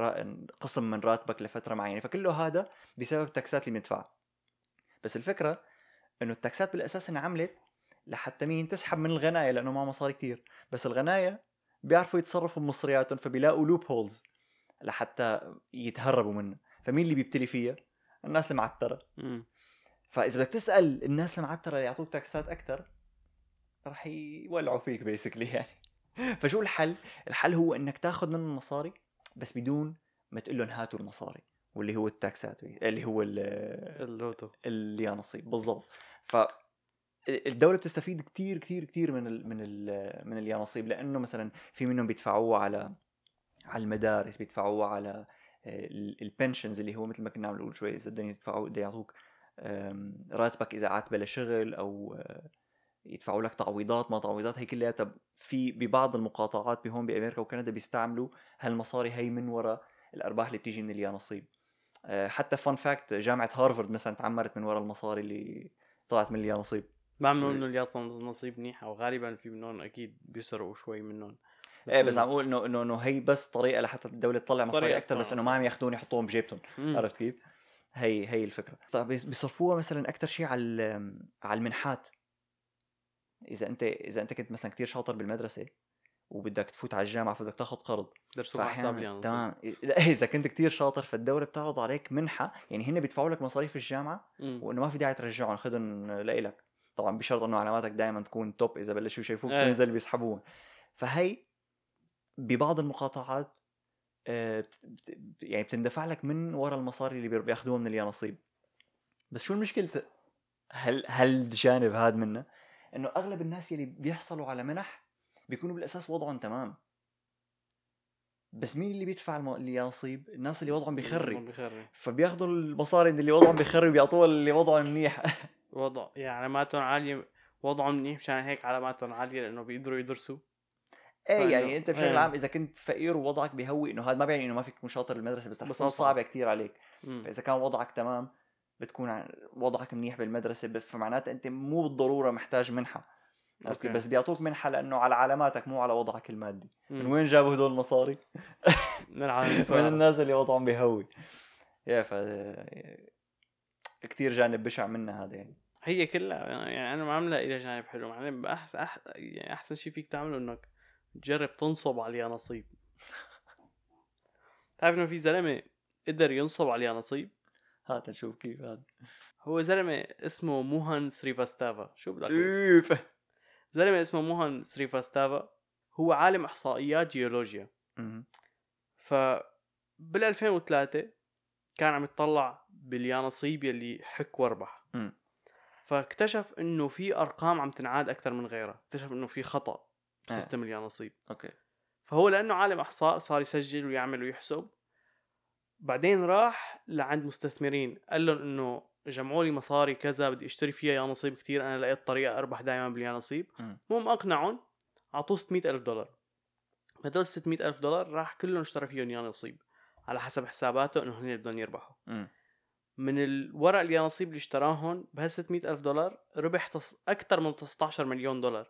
[SPEAKER 1] قسم من راتبك لفترة معينة. فكله هذا بسبب التاكسات اللي بندفعها. بس الفكرة إنه التاكسات بالأساس انعملت لحتى مين تسحب من الغناية لأنه ما مصاري كتير. بس الغناية بيعرفوا يتصرفوا بمصرياتهم فبيلاقوا loopholes لحتى يتهربوا منها فمين اللي بيبتلي فيها؟ الناس
[SPEAKER 2] المعترة.
[SPEAKER 1] فإذا بدك تسأل الناس المعترة اللي يعطوك تاكسات أكثر رح يولعوا فيك basically (laughs) يعني. فشو الحل؟ الحل هو إنك تاخذ منهم مصاري بس بدون ما تقول لهم هاتوا المصاري واللي هو التاكسات اللي هو ال-
[SPEAKER 2] اللوتو.
[SPEAKER 1] اليانصيب. بالضبط. ف الدولة بتستفيد كتير كتير كتير من ال من ال من اليانصيب لأنه مثلا في منهم بيدفعوه على على المدارس بيدفعوه على ال pensions اللي هو مثل ما كنا عم نقول شوي إذا بدهم يدفعوا بده يعطوك راتبك إذا قعدت بلا شغل أو آه، يدفعوا لك تعويضات ما تعويضات هي كلياتها في ببعض المقاطعات بهون بأمريكا وكندا بيستعملوا هالمصاري هي من وراء الأرباح اللي بتيجي من اليانصيب. آه، حتى فان فاكت جامعة هارفارد مثلا تعمرت من وراء المصاري اللي طلعت من اليانصيب.
[SPEAKER 2] بعملوا إنه الياصة نصيب منيحه وغالبا في منهم أكيد بيسرقوا شوي منهم.
[SPEAKER 1] إيه بس عم أقول إنه إنه إنه هي بس طريقة لحتى الدولة تطلع مصاري أكثر بس إنه ما عم يأخذون يحطوهم بجيبتهم. عرفت كيف؟ هي هي الفكرة. طيب بيص- بيصرفوها مثلا أكثر شيء على على المنحات. إذا أنت إذا أنت كنت مثلا كتير شاطر بالمدرسة وبدك تفوت على الجامعة فبدك تاخذ قرض
[SPEAKER 2] درسوا حساب اليانصيب
[SPEAKER 1] تمام. (laughs) إذا كنت كتير شاطر فالدولة بتعرض عليك منحة يعني هن بيدفعوا لك مصاريف
[SPEAKER 2] الجامعة.
[SPEAKER 1] وإنه ما في داعي ترجعهم خذهم لإلك. طبعا بشرط إنه علاماتك دائما تكون توب إذا بلشوا يشوفوك
[SPEAKER 2] إيه.
[SPEAKER 1] تنزل بيسحبون فهي ببعض المقاطعات آه، يعني بتندفع لك من ورا المصاري اللي بياخذوها من اليانصيب بس شو المشكلة؟ هل هالجانب هذا منه؟ إنه أغلب الناس يلي بيحصلوا على منح بيكونوا بالأساس وضعهم تمام. بس مين اللي بيدفع الم- اليانصيب الناس اللي وضعهم بيخري فبياخذوا المصاري اللي وضعهم بيخري وبيعطوها اللي وضعهم منيح. (laughs)
[SPEAKER 2] وضع يعني علاماتهم عالية وضعهم منيح مشان هيك علاماتهم عالية لأنه بيقدروا يدرسوا إيه
[SPEAKER 1] يعني أنت بشكل
[SPEAKER 2] إيه.
[SPEAKER 1] عام إذا كنت فقير ووضعك بيهوي إنه هذا ما بيعني إنه ما فيك تكون شاطر بالمدرسة بس رح تكون. صعبة كتير عليك
[SPEAKER 2] مم.
[SPEAKER 1] فإذا كان وضعك تمام بتكون وضعك منيح بالمدرسة بس فمعناتها أنت مو بالضرورة محتاج منحة عرفت؟
[SPEAKER 2] أوكي.
[SPEAKER 1] بس بيعطوك منحة لأنه على علاماتك مو على وضعك المادي من
[SPEAKER 2] مم.
[SPEAKER 1] وين جابوا هدول المصاري
[SPEAKER 2] من العالم (laughs)
[SPEAKER 1] من. الناس اللي وضعهم بيهوي يا ف كثير جانب بشع منها هذا يعني.
[SPEAKER 2] هي كلها يعني أنا ما عم لاقي لها جانب حلو معلم احسن أح... يعني أحسن شيء فيك تعمله إنك تجرب تنصب على اليانصيب (laughs) تعرف إنه في زلمة قدر ينصب على اليانصيب
[SPEAKER 1] هات نشوف كيف هذا.
[SPEAKER 2] هو زلمة اسمه موهان سريفاستافا. شو بدك؟
[SPEAKER 1] اوف
[SPEAKER 2] زلمة اسمه موهان سريفاستافا هو عالم إحصائيات جيولوجيا. ف بال 2003 كان عم يطلع باليانصيب يلي حك واربح
[SPEAKER 1] مم.
[SPEAKER 2] فاكتشف إنه في أرقام عم تنعاد أكثر من غيرها. اكتشف إنه في خطأ
[SPEAKER 1] آه.
[SPEAKER 2] ب system اليانصيب.
[SPEAKER 1] okay.
[SPEAKER 2] فهو لأنه عالم أحصاء صار يسجل ويعمل ويحسب. بعدين راح لعند مستثمرين. قال لهم إنه جمعوا لي مصاري كذا بدي أشتري فيها يانصيب كتير. أنا لقيت طريقة أربح دائما باليانصيب.
[SPEAKER 1] مم.
[SPEAKER 2] المهم أقنعهم أعطوه 600 ألف دولار. هدول 600 ألف دولار راح كلهم اشترى فيهم يانصيب. على حسب حساباته إنه هن بدهم يربحوا. من الورق اليانصيب اللي اشتراهن بهال 600 ألف دولار ربح تص... أكثر من 19 مليون دولار.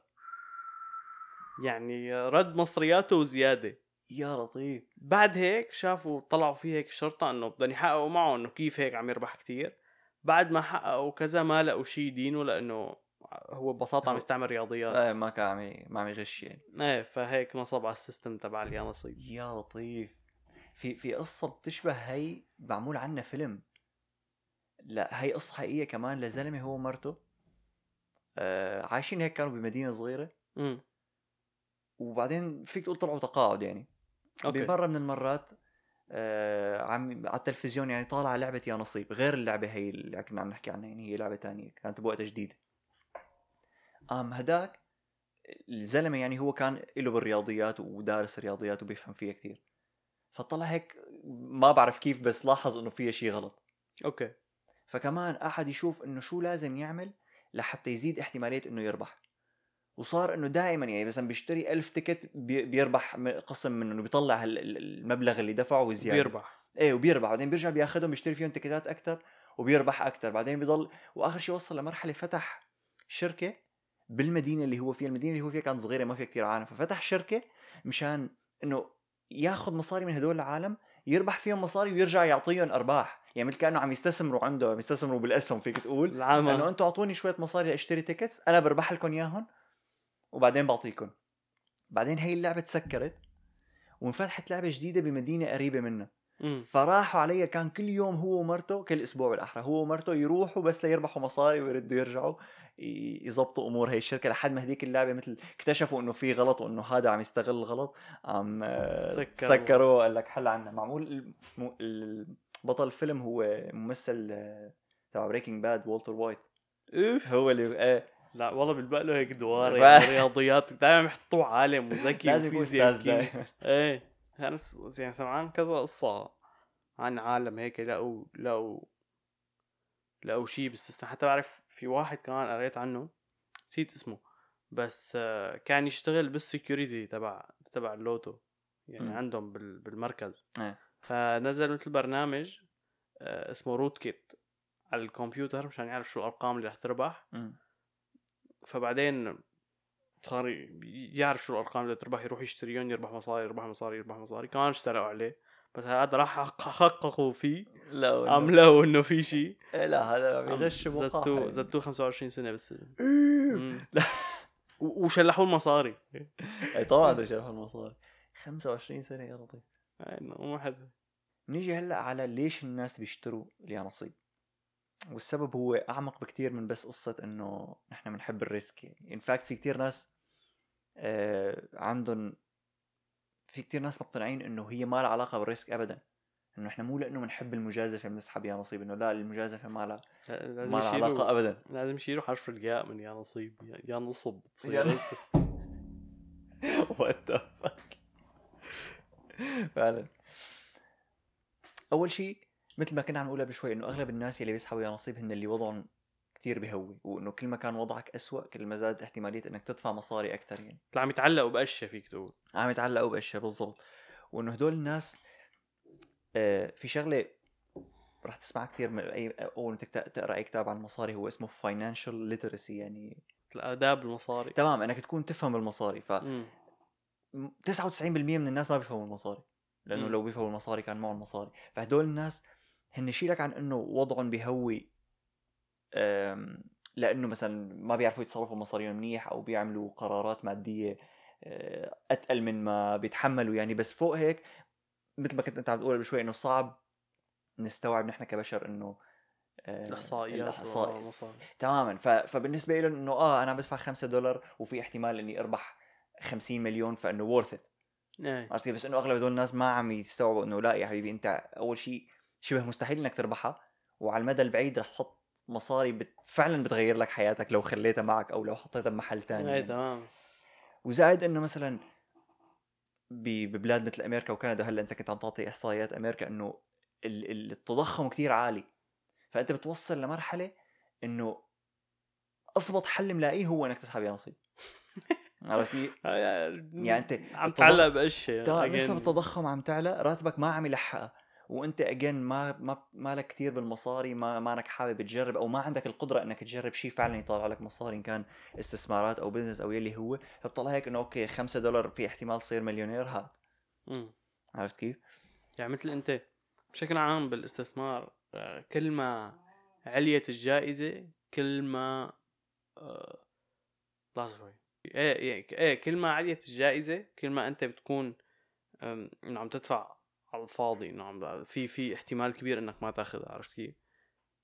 [SPEAKER 2] يعني رد مصرياته وزياده
[SPEAKER 1] يا لطيف.
[SPEAKER 2] بعد هيك شافوا طلعوا فيه هيك الشرطة إنه بدهم يحققوا معه إنه كيف هيك عم يربح كتير. بعد ما حققوا كذا ما لقوا شيء يدينه لأنه هو ببساطة عم يستعمل رياضيات.
[SPEAKER 1] آه ما كان عم ما عم يغش يعني.
[SPEAKER 2] إيه فهيك نصب على السيستم تبع اليانصيب.
[SPEAKER 1] يا لطيف. في في قصة بتشبه هي معمول عنها فيلم. لا هي قصة حقيقية كمان لزلمة هو ومرته. آه عايشين هيك كانوا بمدينة صغيرة.
[SPEAKER 2] امم
[SPEAKER 1] وبعدين فيك تقول طلعوا تقاعد يعني.
[SPEAKER 2] أوكي.
[SPEAKER 1] بمرة من المرات آه عم على التلفزيون يعني طالعة لعبة يا نصيب غير اللعبة هي اللي كنا عم نحكي عنها يعني هي لعبة تانية كانت بوقتها جديدة. قام هداك الزلمة يعني هو كان له بالرياضيات ودارس رياضيات وبيفهم فيها كتير. فطلع هيك ما بعرف كيف بس لاحظ إنه فيها شيء غلط.
[SPEAKER 2] okay.
[SPEAKER 1] فكمان قعد يشوف إنه شو لازم يعمل لحتى يزيد احتمالية إنه يربح. وصار إنه دائما يعني مثلا بيشتري ألف ticket بي- بيربح قسم منه بيطلع المبلغ اللي دفعه وزياده
[SPEAKER 2] بيربح
[SPEAKER 1] إيه وبيربح. بعدين بيرجع بياخذهم بيشتري فيهم تيكتات أكثر وبيربح أكثر بعدين بيضل وآخر شيء وصل لمرحلة فتح شركة بالمدينة اللي هو فيها. المدينة اللي هو فيها كانت صغيرة ما فيها كثير عالم ففتح شركة مشان إنه ياخذ مصاري من هدول العالم يربح فيهم مصاري ويرجع يعطيهم أرباح. يعني مثل كأنه عم يستثمروا عنده عم يستثمروا بالأسهم فيك تقول. انه أنتم أعطوني شوية مصاري لأشتري تيكتس أنا بربح لكم إياهم وبعدين بعطيكم. بعدين هي اللعبة تسكرت وانفتحت لعبة جديدة بمدينة قريبة
[SPEAKER 2] امم
[SPEAKER 1] فراحوا علي كان كل يوم هو ومرته كل أسبوع بالأحرى هو ومرته يروحوا بس ليربحوا مصاري ويردوا يرجعوا ي- يزبطوا أمور هي الشركة لحد ما هديك اللعبة مثل اكتشفوا إنه في غلط وإنه هذا عم يستغل الغلط عم آه،
[SPEAKER 2] سكروا.
[SPEAKER 1] سكروا قال لك حل عنا. معمول بطل الفيلم هو ممثل آه، تبع Breaking Bad والتر وايت.
[SPEAKER 2] اوف
[SPEAKER 1] هو اللي إيه
[SPEAKER 2] لا والله بيلبق له هيك أدوار
[SPEAKER 1] ف-
[SPEAKER 2] يعني رياضيات. دائما بيحطوه عالم وذكي (laughs)
[SPEAKER 1] لازم يكون
[SPEAKER 2] أستاذ.
[SPEAKER 1] دائما (laughs)
[SPEAKER 2] إيه. أنا س- يعني سمعان كذا قصة عن عالم هيك لقوا لقوا لقوا شيء باستثناء. حتى بعرف في واحد كمان قريت عنه نسيت اسمه. بس آه، كان يشتغل بال security تبع تبع اللوتو. يعني
[SPEAKER 1] مم.
[SPEAKER 2] عندهم بال- بالمركز.
[SPEAKER 1] إيه.
[SPEAKER 2] فنزل مثل برنامج آه، اسمه rootkit على الكمبيوتر مشان يعرف شو الأرقام اللي رح تربح. فبعدين صار يعرف شو الأرقام اللي تربح يروح يشتريهم يربح مصاري يربح مصاري يربح مصاري. كمان اشتكوا عليه. بس هذا راح حق- حققوا فيه
[SPEAKER 1] لا
[SPEAKER 2] عم لقوا انه في شيء
[SPEAKER 1] إيه لا هذا
[SPEAKER 2] زتوه
[SPEAKER 1] يعني.
[SPEAKER 2] زتوه 25 سنة بالسجن
[SPEAKER 1] إيه. لا
[SPEAKER 2] وشلحوا المصاري.
[SPEAKER 1] إيه طبعا شاف المصاري. 25 سنة يا لطيف.
[SPEAKER 2] مو حتى
[SPEAKER 1] نيجي هلأ على ليش الناس بيشتروا اليانصيب والسبب هو أعمق بكتير من بس قصة إنه نحن بنحب ال risk. يعني in fact في كتير ناس آه عندهم في كتير ناس مقتنعين إنه هي ما لها علاقة بال risk ابدا. إنه إحنا مو لأنه بنحب المجازفة بنسحب يا نصيب إنه لا المجازفة ما لها ما لها
[SPEAKER 2] علاقة
[SPEAKER 1] ابدا.
[SPEAKER 2] لازم يشيلوا حرف الياء من يا نصيب يا- نصب
[SPEAKER 1] يا
[SPEAKER 2] تصير
[SPEAKER 1] نصب. وات ذا فاك (laughs) فعلا. أول شيء مثل ما كنا عم نقول قبل شوي إنه أغلب الناس اللي بيسحبوا يا نصيب هن اللي وضعهم كتير بهوي وإنه كل ما كان وضعك أسوأ كل ما زادت احتمالية إنك تدفع مصاري أكثر يعني.
[SPEAKER 2] عم يتعلقوا باشياء فيك تقول.
[SPEAKER 1] عم يتعلقوا باشياء بالضبط. وإنه هدول الناس آه في شغلة رح تسمع كثير من أي أول ما تقرأ أي كتاب عن المصاري هو اسمه financial literacy يعني.
[SPEAKER 2] الاداب المصاري.
[SPEAKER 1] تمام إنك تكون تفهم المصاري. ف. 99% من الناس ما بيفهموا المصاري لأنه
[SPEAKER 2] مم.
[SPEAKER 1] لو بيفهموا المصاري كان معهم مصاري فهدول الناس هن شيلك عن إنه وضعهم بهوي لأنه مثلا ما بيعرفوا يتصرفوا مصاريهم منيح أو بيعملوا قرارات مادية أه، أتقل من ما بيتحملوا يعني بس فوق هيك مثل ما كنت أنت عم تقول قبل شوي إنه صعب نستوعب نحن كبشر إنه أه،
[SPEAKER 2] الإحصائيات
[SPEAKER 1] الاحصاء
[SPEAKER 2] المصاري
[SPEAKER 1] تماما. فبالنسبة لهم إنه آه أنا بدفع 5 دولار وفي احتمال إني أربح 50 مليون فإنه وورث ات
[SPEAKER 2] إيه.
[SPEAKER 1] عرفت؟ بس إنه أغلب هدول الناس ما عم يستوعبوا إنه لا يا حبيبي أنت أول شيء شبه مستحيل إنك تربحها وعلى المدى البعيد رح تحط مصاري بت... فعلا بتغير لك حياتك لو خليتها معك أو لو حطيتها بمحل ثاني يعني.
[SPEAKER 2] تمام.
[SPEAKER 1] وزائد إنه مثلا ب- ببلاد مثل أمريكا وكندا هلأ أنت كنت عم تعطي إحصائيات أمريكا إنه ال- ال- التضخم كتير عالي. فأنت بتوصل لمرحلة إنه اضبط حل ملاقيه هو إنك تسحب يا نصيب. (laughs) عرفت كيف؟
[SPEAKER 2] يعني
[SPEAKER 1] أنت
[SPEAKER 2] عم تعلق بأشياء.
[SPEAKER 1] نسب التضخم عم تعلى راتبك ما عم يلحقها وأنت اجين ما ما مالك كثير بالمصاري ما مانك حابب تجرب أو ما عندك القدرة إنك تجرب شيء فعلا يطلع لك مصاري إن كان استثمارات أو business أو يلي هو فبطلع هيك إنه okay 5 دولار في احتمال تصير مليونير هات. عرفت كيف؟
[SPEAKER 2] يعني مثل أنت بشكل عام بالاستثمار آه، كل ما عليت الجائزة كل ما آه، لحظة شوي إيه إيه إيه كل ما عليت الجائزة كل ما أنت بتكون إنه عم تدفع على الفاضي إنه عم في في احتمال كبير إنك ما تاخذها عرفت كيف؟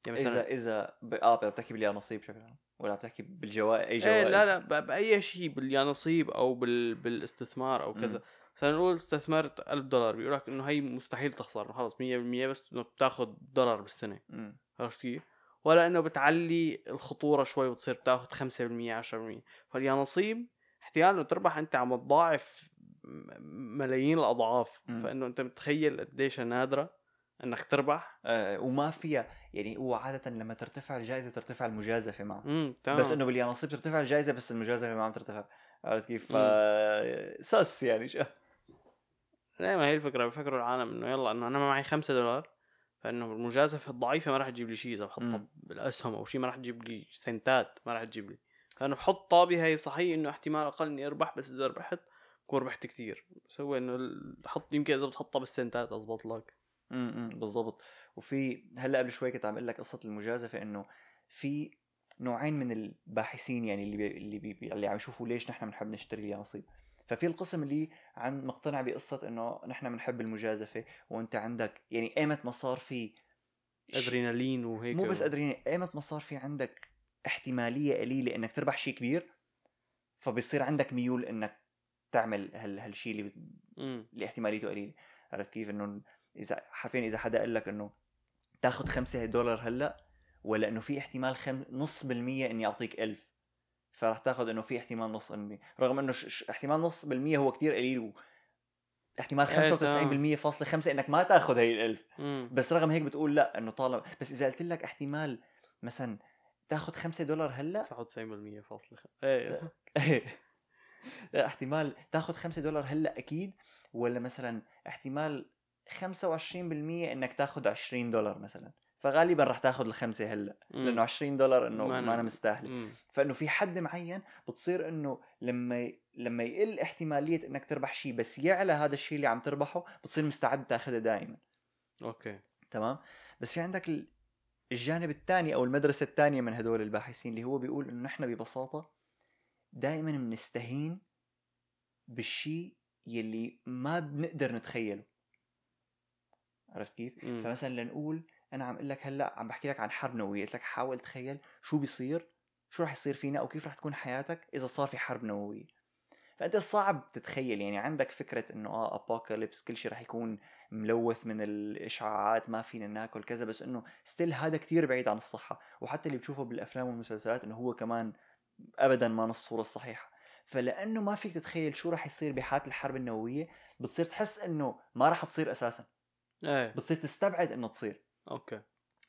[SPEAKER 2] يعني
[SPEAKER 1] اذا
[SPEAKER 2] مثلا
[SPEAKER 1] إذا ب... آه بتحكي باليا نصيب بشكل عام ولا عم تحكي بالجوائز أي
[SPEAKER 2] إيه
[SPEAKER 1] جوائز
[SPEAKER 2] لا لا ب- بأي شيء باليانصيب أو بال بالاستثمار أو كذا. مثلا نقول استثمرت 1000 دولار بيقول لك إنه هي مستحيل تخسر خلص 100% بس إنه بتاخذ دولار
[SPEAKER 1] بالسنة.
[SPEAKER 2] عرفت كيف؟ ولا إنه بتعلي الخطورة شوي وتصير بتاخذ 5% 10% فاليانصيب احتمال إنه تربح أنت عم تضاعف م- ملايين الأضعاف.
[SPEAKER 1] مم.
[SPEAKER 2] فإنه أنت متخيل قديش نادرة إنك تربح.
[SPEAKER 1] آه وما فيها يعني هو عادة لما ترتفع الجائزة ترتفع المجازفة معه.
[SPEAKER 2] امم تمام.
[SPEAKER 1] بس إنه باليانصيب ترتفع الجائزة بس المجازفة ما عم ترتفع. عرفت كيف؟
[SPEAKER 2] مم.
[SPEAKER 1] سس يعني شو.
[SPEAKER 2] لا ما هي الفكرة؟ بفكروا العالم إنه يلا إنه أنا ما معي 5 دولار فإنه المجازفة الضعيفة ما راح تجيب لي شيء إذا بحطها. بالأسهم أو شيء ما راح تجيب لي سنتات ما راح تجيب لي. فانا بحط طابه هي صحيح إنه احتمال أقل إني أربح بس إذا ربحت بكون ربحت كثير بس هو انه حط يمكن إذا بتحطها بالسنتات اضبط لك.
[SPEAKER 1] امم بالضبط. وفي هلأ قبل شوي كنت عم أقول لك قصة المجازفة إنه في نوعين من الباحثين يعني اللي بي اللي بي اللي عم يشوفوا ليش نحن بنحب نشتري اليانصيب ففي القسم اللي عن مقتنع بقصة إنه نحن بنحب المجازفة وأنت عندك يعني ايمت ما صار في
[SPEAKER 2] أدرينالين وهيك
[SPEAKER 1] مو بس أدرينالين ايمت ما صار في عندك احتمالية قليلة إنك تربح شيء كبير فبصير عندك ميول إنك تعمل هال هالشيء اللي بت- اللي احتماليته قليلة. عرفت كيف؟ إنه إذا حرفيا إذا حدا قال لك إنه تاخذ خمسة دولار هلأ ولا إنه في احتمال خم... نص بالمية إني أعطيك ألف فراح تاخذ إنه في احتمال نص بالمية رغم إنه ش... ش... احتمال نص بالمية هو كتير قليل و... احتمال
[SPEAKER 2] إيه،
[SPEAKER 1] 95% فاصلة خمسة إنك ما تاخذ هي الألف.
[SPEAKER 2] مم.
[SPEAKER 1] بس رغم هيك بتقول لا إنه طالما بس إذا قلت لك احتمال مثلا تاخذ 5 دولار هلا
[SPEAKER 2] 99% فاصلة إيه.
[SPEAKER 1] لا احتمال تاخذ 5 دولار هلأ أكيد ولا مثلا احتمال 25% إنك تاخذ 20 دولار مثلا. فغالبا رح تاخذ الخمسة
[SPEAKER 2] هلأ.
[SPEAKER 1] لأنه 20 دولار إنه
[SPEAKER 2] ما أنا مستاهلة.
[SPEAKER 1] فإنه في حد معين بتصير إنه لما. لما يقل احتمالية إنك تربح شيء بس يعلى هذا الشيء اللي عم تربحه بتصير مستعد تاخذه دائما
[SPEAKER 2] okay
[SPEAKER 1] تمام بس في عندك ال- الجانب الثاني أو المدرسة الثانية من هدول الباحثين اللي هو بيقول إنه نحن ببساطة دائما بنستهين بالشيء يلي ما بنقدر نتخيله عرفت كيف؟
[SPEAKER 2] مم.
[SPEAKER 1] فمثلا لنقول أنا عم أقول لك هلأ عم بحكي لك عن حرب نووية قلت لك حاول تخيل شو بيصير شو رح يصير فينا أو كيف رح تكون حياتك إذا صار في حرب نووية. فأنت صعب تتخيل يعني عندك فكرة إنه آه apocalypse كل شيء رح يكون ملوث من الإشعاعات ما فينا ناكل كذا بس إنه still هذا كتير بعيد عن الصحة. وحتى اللي بتشوفه بالأفلام والمسلسلات إنه هو كمان ابدا ما الصورة الصحيحه فلأنه ما فيك تتخيل شو رح يصير بحاله الحرب النووية بتصير تحس إنه ما رح تصير أساسا.
[SPEAKER 2] إيه.
[SPEAKER 1] بتصير تستبعد إنه تصير.
[SPEAKER 2] okay.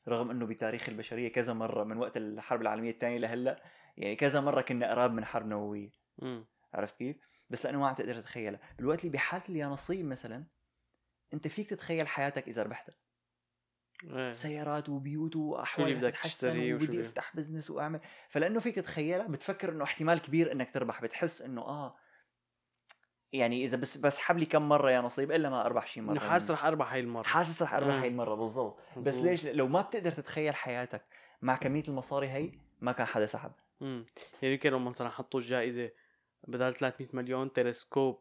[SPEAKER 1] رغم إنه بتاريخ البشرية كذا مرة من وقت الحرب العالمية الثانية لهلأ يعني كذا مرة كنا قراب من حرب
[SPEAKER 2] نووية.
[SPEAKER 1] عرفت كيف؟ بس لأنه ما عم تقدر تتخيلها، بالوقت اللي بحالة اليانصيب مثلا أنت فيك تتخيل حياتك إذا ربحتها،
[SPEAKER 2] إيه.
[SPEAKER 1] سيارات وبيوت
[SPEAKER 2] وأحوال بدك تشتري
[SPEAKER 1] وبدي أفتح بزنس وأعمل، فلأنه فيك تتخيلها بتفكر إنه احتمال كبير إنك تربح، بتحس إنه آه يعني إذا بس بس حب لي كم مرة يا نصيب إلا ما أربح شي مرة
[SPEAKER 2] حاسس. رح أربح هاي المرة
[SPEAKER 1] حاسس رح أربح
[SPEAKER 2] آه.
[SPEAKER 1] هاي المرة بالضبط بس. ليش لو ما بتقدر تتخيل حياتك مع كمية المصاري هي ما كان حدا سحب
[SPEAKER 2] امم يعني يمكن لو مثلا حطوا الجائزة بدل 300 مليون تلسكوب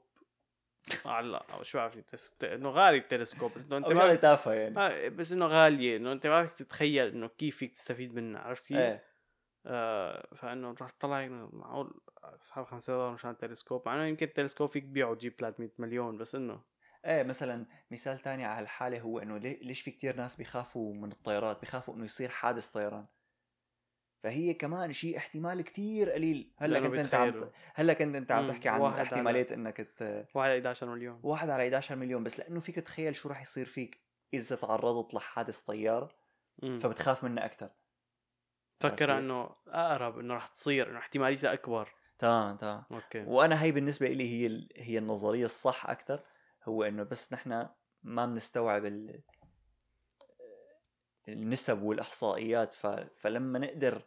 [SPEAKER 2] على شو بعرف إنه غالي التلسكوب بس إنه
[SPEAKER 1] أنت
[SPEAKER 2] ما
[SPEAKER 1] تافهة يعني
[SPEAKER 2] آه، بس إنه غالية إنه أنت ما فيك تتخيل إنه كيف فيك تستفيد منها عرفت كيف؟
[SPEAKER 1] إيه
[SPEAKER 2] آه فإنه رح تطلع معقول اسحب 5 دولار مشان تلسكوب مع إنه يمكن التلسكوب فيك تبيعه وتجيب 300 مليون بس إنه
[SPEAKER 1] إيه مثلا مثال تاني على هالحالة هو إنه لي- ليش في كتير ناس بيخافوا من الطيارات؟ بيخافوا إنه يصير حادث طيران. فهي كمان شيء احتمال كتير قليل.
[SPEAKER 2] هلأ
[SPEAKER 1] كنت أنت عم. هلأ كنت أنت عم تحكي عن احتمالية إنك ت...
[SPEAKER 2] واحد على 11 مليون.
[SPEAKER 1] واحد على 11 مليون بس لأنه فيك تتخيل شو راح يصير فيك إذا تعرضت لحادث طيارة.
[SPEAKER 2] مم.
[SPEAKER 1] فبتخاف منه أكثر
[SPEAKER 2] فكر
[SPEAKER 1] عرفت؟
[SPEAKER 2] إنه أقرب إنه رح تصير إنه احتماليتها أكبر.
[SPEAKER 1] تمام تمام
[SPEAKER 2] أوكي.
[SPEAKER 1] وأنا هي بالنسبة لي هي هي النظرية الصح أكثر هو إنه بس نحن ما بنستوعب ال... النسب والإحصائيات ف... فلما نقدر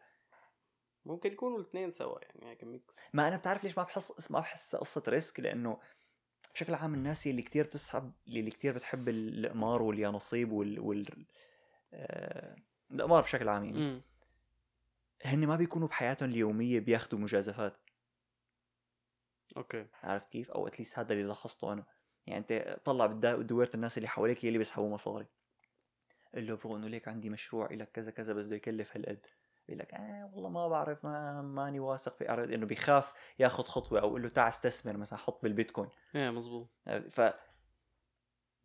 [SPEAKER 2] ممكن يكونوا الاثنين سوا يعني هيك mix
[SPEAKER 1] ما أنا بتعرف ليش ما بحس ما بحس قصة risk؟ لأنه بشكل عام الناس اللي كتير بتسحب اللي كتير بتحب القمار واليانصيب وال, وال... آه... القمار بشكل عام يعني. هن ما بيكونوا بحياتهم اليومية بياخذوا مجازفات.
[SPEAKER 2] okay.
[SPEAKER 1] عرفت كيف؟ أو at least هذا اللي لاحظته أنا. يعني أنت طلع بدويره الناس اللي حواليك يلي بيسحبوا مصاري. قل له برو إنه ليك عندي مشروع لك كذا كذا بس بده يكلف هالقد. بيقول لك آه والله ما بعرف ما ماني واثق في إنه بيخاف ياخذ خطوة أو قل له تعال استثمر مثلا حط بالبيتكوين.
[SPEAKER 2] إيه مزبوط.
[SPEAKER 1] ف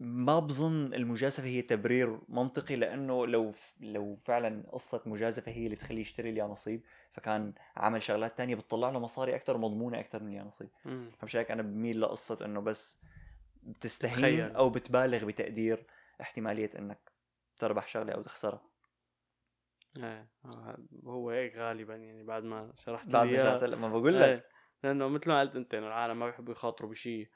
[SPEAKER 1] ما بظن المجازفة هي تبرير منطقي لأنه لو لو فعلا قصة مجازفة هي اللي تخليه يشتري اليانصيب فكان عمل شغلات تانية بتطلع له مصاري أكثر مضمونة أكثر من اليانصيب فمش هيك أنا بميل لقصة إنه بس بتستهين
[SPEAKER 2] تتخيل.
[SPEAKER 1] أو بتبالغ بتقدير احتمالية إنك تربح شغلة أو تخسرها
[SPEAKER 2] إيه آه، هو هيك غالبا يعني بعد ما شرحت
[SPEAKER 1] بعد ما. شرحت ما بقول لك
[SPEAKER 2] إيه لأنه مثل ما قلت أنت إنه العالم ما بيحبوا يخاطروا بشيء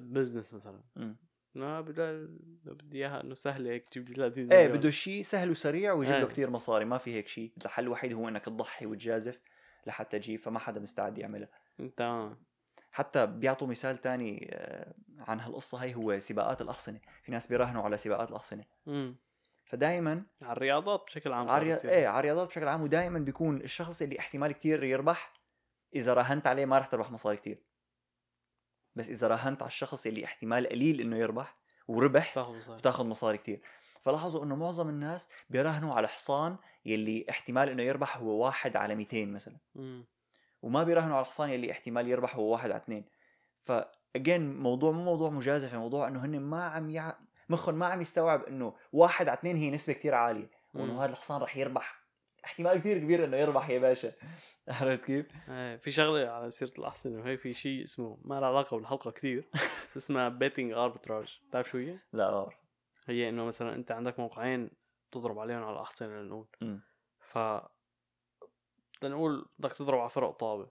[SPEAKER 2] بزنس مثلا
[SPEAKER 1] مم.
[SPEAKER 2] ما بدي بدي إياها إنه سهله هيك تجيب لي 30
[SPEAKER 1] إيه
[SPEAKER 2] مليون.
[SPEAKER 1] بده شيء سهل وسريع ويجيب له
[SPEAKER 2] إيه.
[SPEAKER 1] كتير مصاري ما في هيك شيء الحل الوحيد هو إنك تضحي وتجازف لحتى تجيب فما حدا مستعد يعملها.
[SPEAKER 2] تمام
[SPEAKER 1] حتى بيعطوا مثال تاني آه، عن هالقصة هي هو سباقات الأحصنة. في ناس بيراهنوا على سباقات الأحصنة.
[SPEAKER 2] امم
[SPEAKER 1] فدائما
[SPEAKER 2] على الرياضات بشكل عام
[SPEAKER 1] عري... إيه على الرياضات بشكل عام ودائما بيكون الشخص اللي احتمال كتير يربح إذا راهنت عليه ما راح تربح مصاري كتير. بس إذا راهنت على الشخص اللي احتمال قليل إنه يربح وربح بتاخذ مصاري. كتير. فلاحظوا إنه معظم الناس بيراهنوا على حصان يلي احتمال إنه يربح هو واحد على 200 مثلا.
[SPEAKER 2] امم
[SPEAKER 1] وما بيراهنوا على الحصان يلي احتمال يربح هو واحد على اثنين. ف again موضوع مو موضوع مجازفه موضوع إنه هن ما عم يع... مخهم ما عم يستوعب إنه واحد على اثنين هي نسبة كتير
[SPEAKER 2] عالية.
[SPEAKER 1] وإنه هذا الحصان رح يربح. احتمال كثير كبير إنه يربح يا باشا. (laughs) عرفت كيف؟
[SPEAKER 2] إيه في شغلة على سيرة الاحصنه وهي في شيء اسمه ما له علاقة بالحلقة كثير (laughs) بس اسمها بيتنج اربتراج بتعرف شو هي؟
[SPEAKER 1] لا ما
[SPEAKER 2] هي إنه مثلا أنت عندك موقعين تضرب عليهم على الاحصنه لنقول. ف لنقول بدك تضرب على فرق طابة.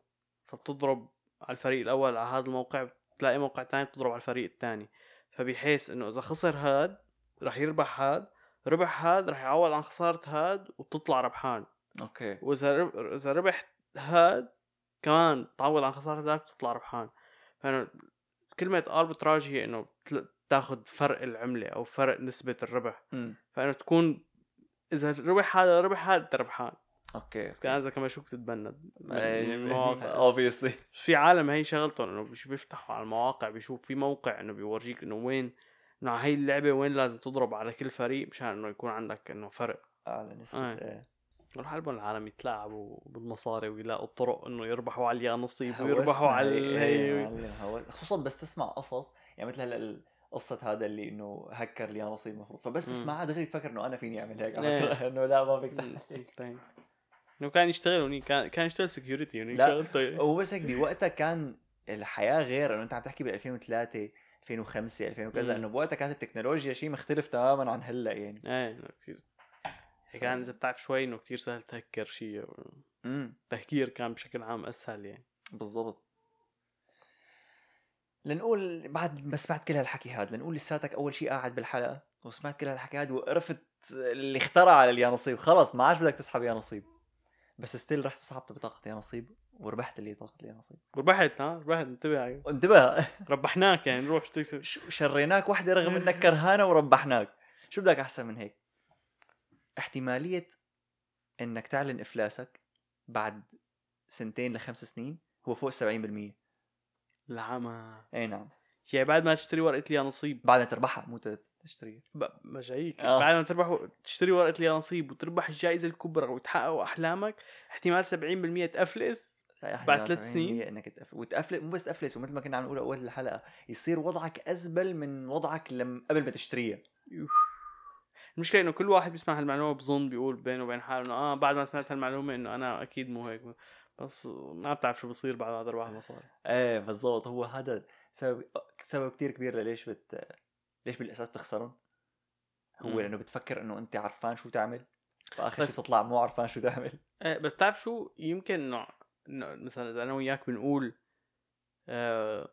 [SPEAKER 2] فبتضرب على الفريق الأول على هذا الموقع بتلاقي موقع تاني بتضرب على الفريق الثاني فبحيث إنه إذا خسر هاد رح يربح هاد. ربح هاد رح يعوض عن خسارة هاد وبتطلع ربحان.
[SPEAKER 1] أوكي.
[SPEAKER 2] وإذا رب... إذا ربح هاد كمان تعوض عن خسارة ذاك بتطلع ربحان. فانه كلمة arbitrage هي إنه تاخذ فرق العملة أو فرق نسبة الربح.
[SPEAKER 1] مم.
[SPEAKER 2] فانه تكون إذا ربح هذا ربح هذا أنت ربحان.
[SPEAKER 1] okay
[SPEAKER 2] كان إذا كمان شو بتت
[SPEAKER 1] banned
[SPEAKER 2] المواقع
[SPEAKER 1] obviously
[SPEAKER 2] بس في عالم هي شغلتهم إنه بيفتحوا على المواقع بيشوف في موقع إنه بيورجيك إنه وين إنه هي اللعبة وين لازم تضرب على كل فريق مشان إنه يكون عندك إنه فرق
[SPEAKER 1] اعلى نسبه
[SPEAKER 2] آه.
[SPEAKER 1] إيه
[SPEAKER 2] روح على العالم يتلاعبوا بالمصاري ويلاقوا طرق إنه يربحوا على اليانصيب ويربحوا على
[SPEAKER 1] هي- إيه، خصوصا بس تسمع قصص يعني مثل هلا قصة هذا اللي إنه هكر اليانصيب المفروض فبس. تسمعها دغري تفكر إنه أنا فيني أعمل هيك على
[SPEAKER 2] إيه.
[SPEAKER 1] إنه لا ما فيك. (laughs)
[SPEAKER 2] مستحيل إنه كان يشتغل كان كان يشتغل security
[SPEAKER 1] لا،
[SPEAKER 2] شغلته
[SPEAKER 1] هو بس هيك بوقتها كان الحياة غير إنه أنت عم تحكي بال 2003 2005 2000 وكذا
[SPEAKER 2] مم.
[SPEAKER 1] انه بوقتها كانت التكنولوجيا شيء مختلف تماما عن هلأ يعني.
[SPEAKER 2] إيه كثير كان إذا بتعرف شوي إنه كثير سهل تهكر شيء تهكير كان بشكل عام أسهل يعني.
[SPEAKER 1] بالضبط. لنقول بعد ما سمعت كل هالحكي هذا لنقول لساتك أول شيء قاعد بالحلقة وسمعت كل هالحكي هذا وعرفت اللي اخترع اليانصيب خلص ما عادش بدك تسحب يانصيب بس ستيل رحت سحبت بطاقة يانصيب وربحت اللي طاقه اليانصيب
[SPEAKER 2] ربحت ها؟ ربحت انتبه علي.
[SPEAKER 1] انتبه. (laughs)
[SPEAKER 2] ربحناك يعني نروح تكسب
[SPEAKER 1] شريناك وحده رغم إنك كرهانة وربحناك. شو بدك أحسن من هيك؟ احتمالية إنك تعلن إفلاسك بعد سنتين لخمس سنين هو فوق 70%
[SPEAKER 2] العمى
[SPEAKER 1] إي نعم.
[SPEAKER 2] يعني بعد ما تشتري ورقة لي نصيب.
[SPEAKER 1] بعد ما تربحها مو تشتريها.
[SPEAKER 2] ما جايك.
[SPEAKER 1] آه.
[SPEAKER 2] بعد ما تربح تشتري ورقة لي نصيب وتربح الجائزة الكبرى وتحقق أحلامك احتمال 70% تفلس بعد ثلاث سنين؟
[SPEAKER 1] إنك تقفل وتقفل مو بس تقفلس ومثل ما كنا عم نقول أول الحلقة يصير وضعك أزبل من وضعك لم قبل ما تشتريها.
[SPEAKER 2] المشكلة إنه كل واحد بيسمع هالمعلومة بظن بيقول بينه وبين حاله إنه آه بعد ما سمعت هالمعلومة إنه أنا أكيد مو هيك بس ما بتعرف شو بصير بعد ما تربح المصاري
[SPEAKER 1] إيه بالضبط. هو هذا سبب سبب كثير كبير لليش بت ليش بالاساس تخسرهم؟ هو
[SPEAKER 2] مم.
[SPEAKER 1] لأنه بتفكر إنه أنت عرفان شو تعمل فآخر
[SPEAKER 2] بس-
[SPEAKER 1] شيء تطلع مو عرفان شو تعمل.
[SPEAKER 2] إيه بس تعرف شو؟ يمكن إنه مثلا إذا أنا وياك بنقول آه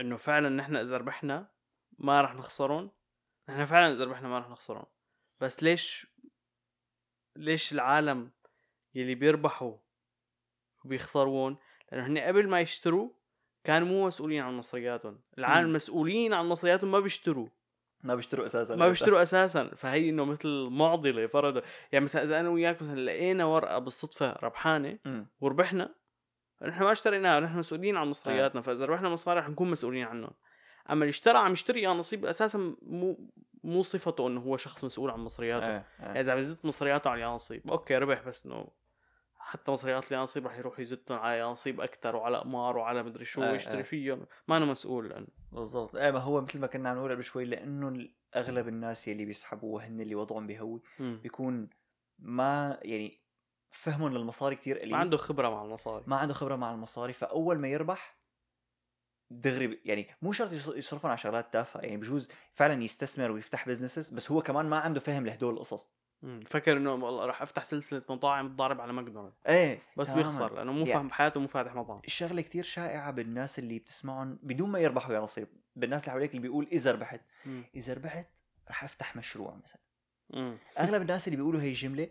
[SPEAKER 2] إنه فعلا نحن إذا ربحنا ما راح نخسرهم نحن فعلا إذا ربحنا ما راح نخسرهم بس ليش ليش العالم يلي بيربحوا وبيخسرون لأنه هن قبل ما يشتروا كانوا مو مسؤولين عن مصرياتهم. العالم
[SPEAKER 1] مم.
[SPEAKER 2] المسؤولين عن مصرياتهم ما بيشتروا.
[SPEAKER 1] ما بيشتروا أساسا
[SPEAKER 2] ما بيشتروا أساسا. فهي إنه مثل معضله فرضا يعني مثلا إذا أنا وياك مثلا لقينا ورقة بالصدفة ربحانة
[SPEAKER 1] امم
[SPEAKER 2] وربحنا نحن ما اشتريناها نحن مسؤولين عن مصرياتنا فإذا ربحنا مصاري رح نكون مسؤولين عنهم. أما اللي اشترى عم يشتري يا نصيب أساسا مو مو صفته إنه هو شخص مسؤول عن مصرياته.
[SPEAKER 1] إيه
[SPEAKER 2] يعني
[SPEAKER 1] إيه
[SPEAKER 2] إذا عم يزت مصرياته على يانصيب أوكي ربح بس إنه حتى مصريات اليانصيب رح يروح يزتهم على يانصيب أكثر وعلى قمار وعلى مدري شو
[SPEAKER 1] آه،
[SPEAKER 2] يشتري
[SPEAKER 1] آه.
[SPEAKER 2] فيهم. ما أنا مسؤول لأنه.
[SPEAKER 1] بالضبط. إيه ما هو مثل ما كنا عم نقول قبل شوي لأنه أغلب الناس يلي بيسحبوا وهن اللي وضعهم بيهوي
[SPEAKER 2] مم.
[SPEAKER 1] بيكون ما يعني فهمهم للمصاري كتير قليل.
[SPEAKER 2] ما عنده خبرة مع المصاري.
[SPEAKER 1] ما عنده خبرة مع المصاري. فأول ما يربح دغري يعني مو شرط يص- يصرفهم على شغلات تافهة. يعني بجوز فعلا يستثمر ويفتح businesses بس هو كمان ما عنده فهم لهدول القصص.
[SPEAKER 2] مم. فكر إنه والله رح أفتح سلسلة مطاعم تضارب على ماكدونالدز
[SPEAKER 1] إيه
[SPEAKER 2] بس
[SPEAKER 1] تماماً.
[SPEAKER 2] بيخسر لأنه مو
[SPEAKER 1] يعني-
[SPEAKER 2] فاهم بحياته مو فاتح مطعم
[SPEAKER 1] الشغلة كتير شائعة بالناس اللي بتسمعهم بدون ما يربحوا يانصيب بالناس اللي حواليك اللي بيقول إذا ربحت
[SPEAKER 2] مم.
[SPEAKER 1] إذا ربحت رح أفتح مشروع مثلا
[SPEAKER 2] مم.
[SPEAKER 1] أغلب (laughs) الناس اللي بيقولوا هي الجملة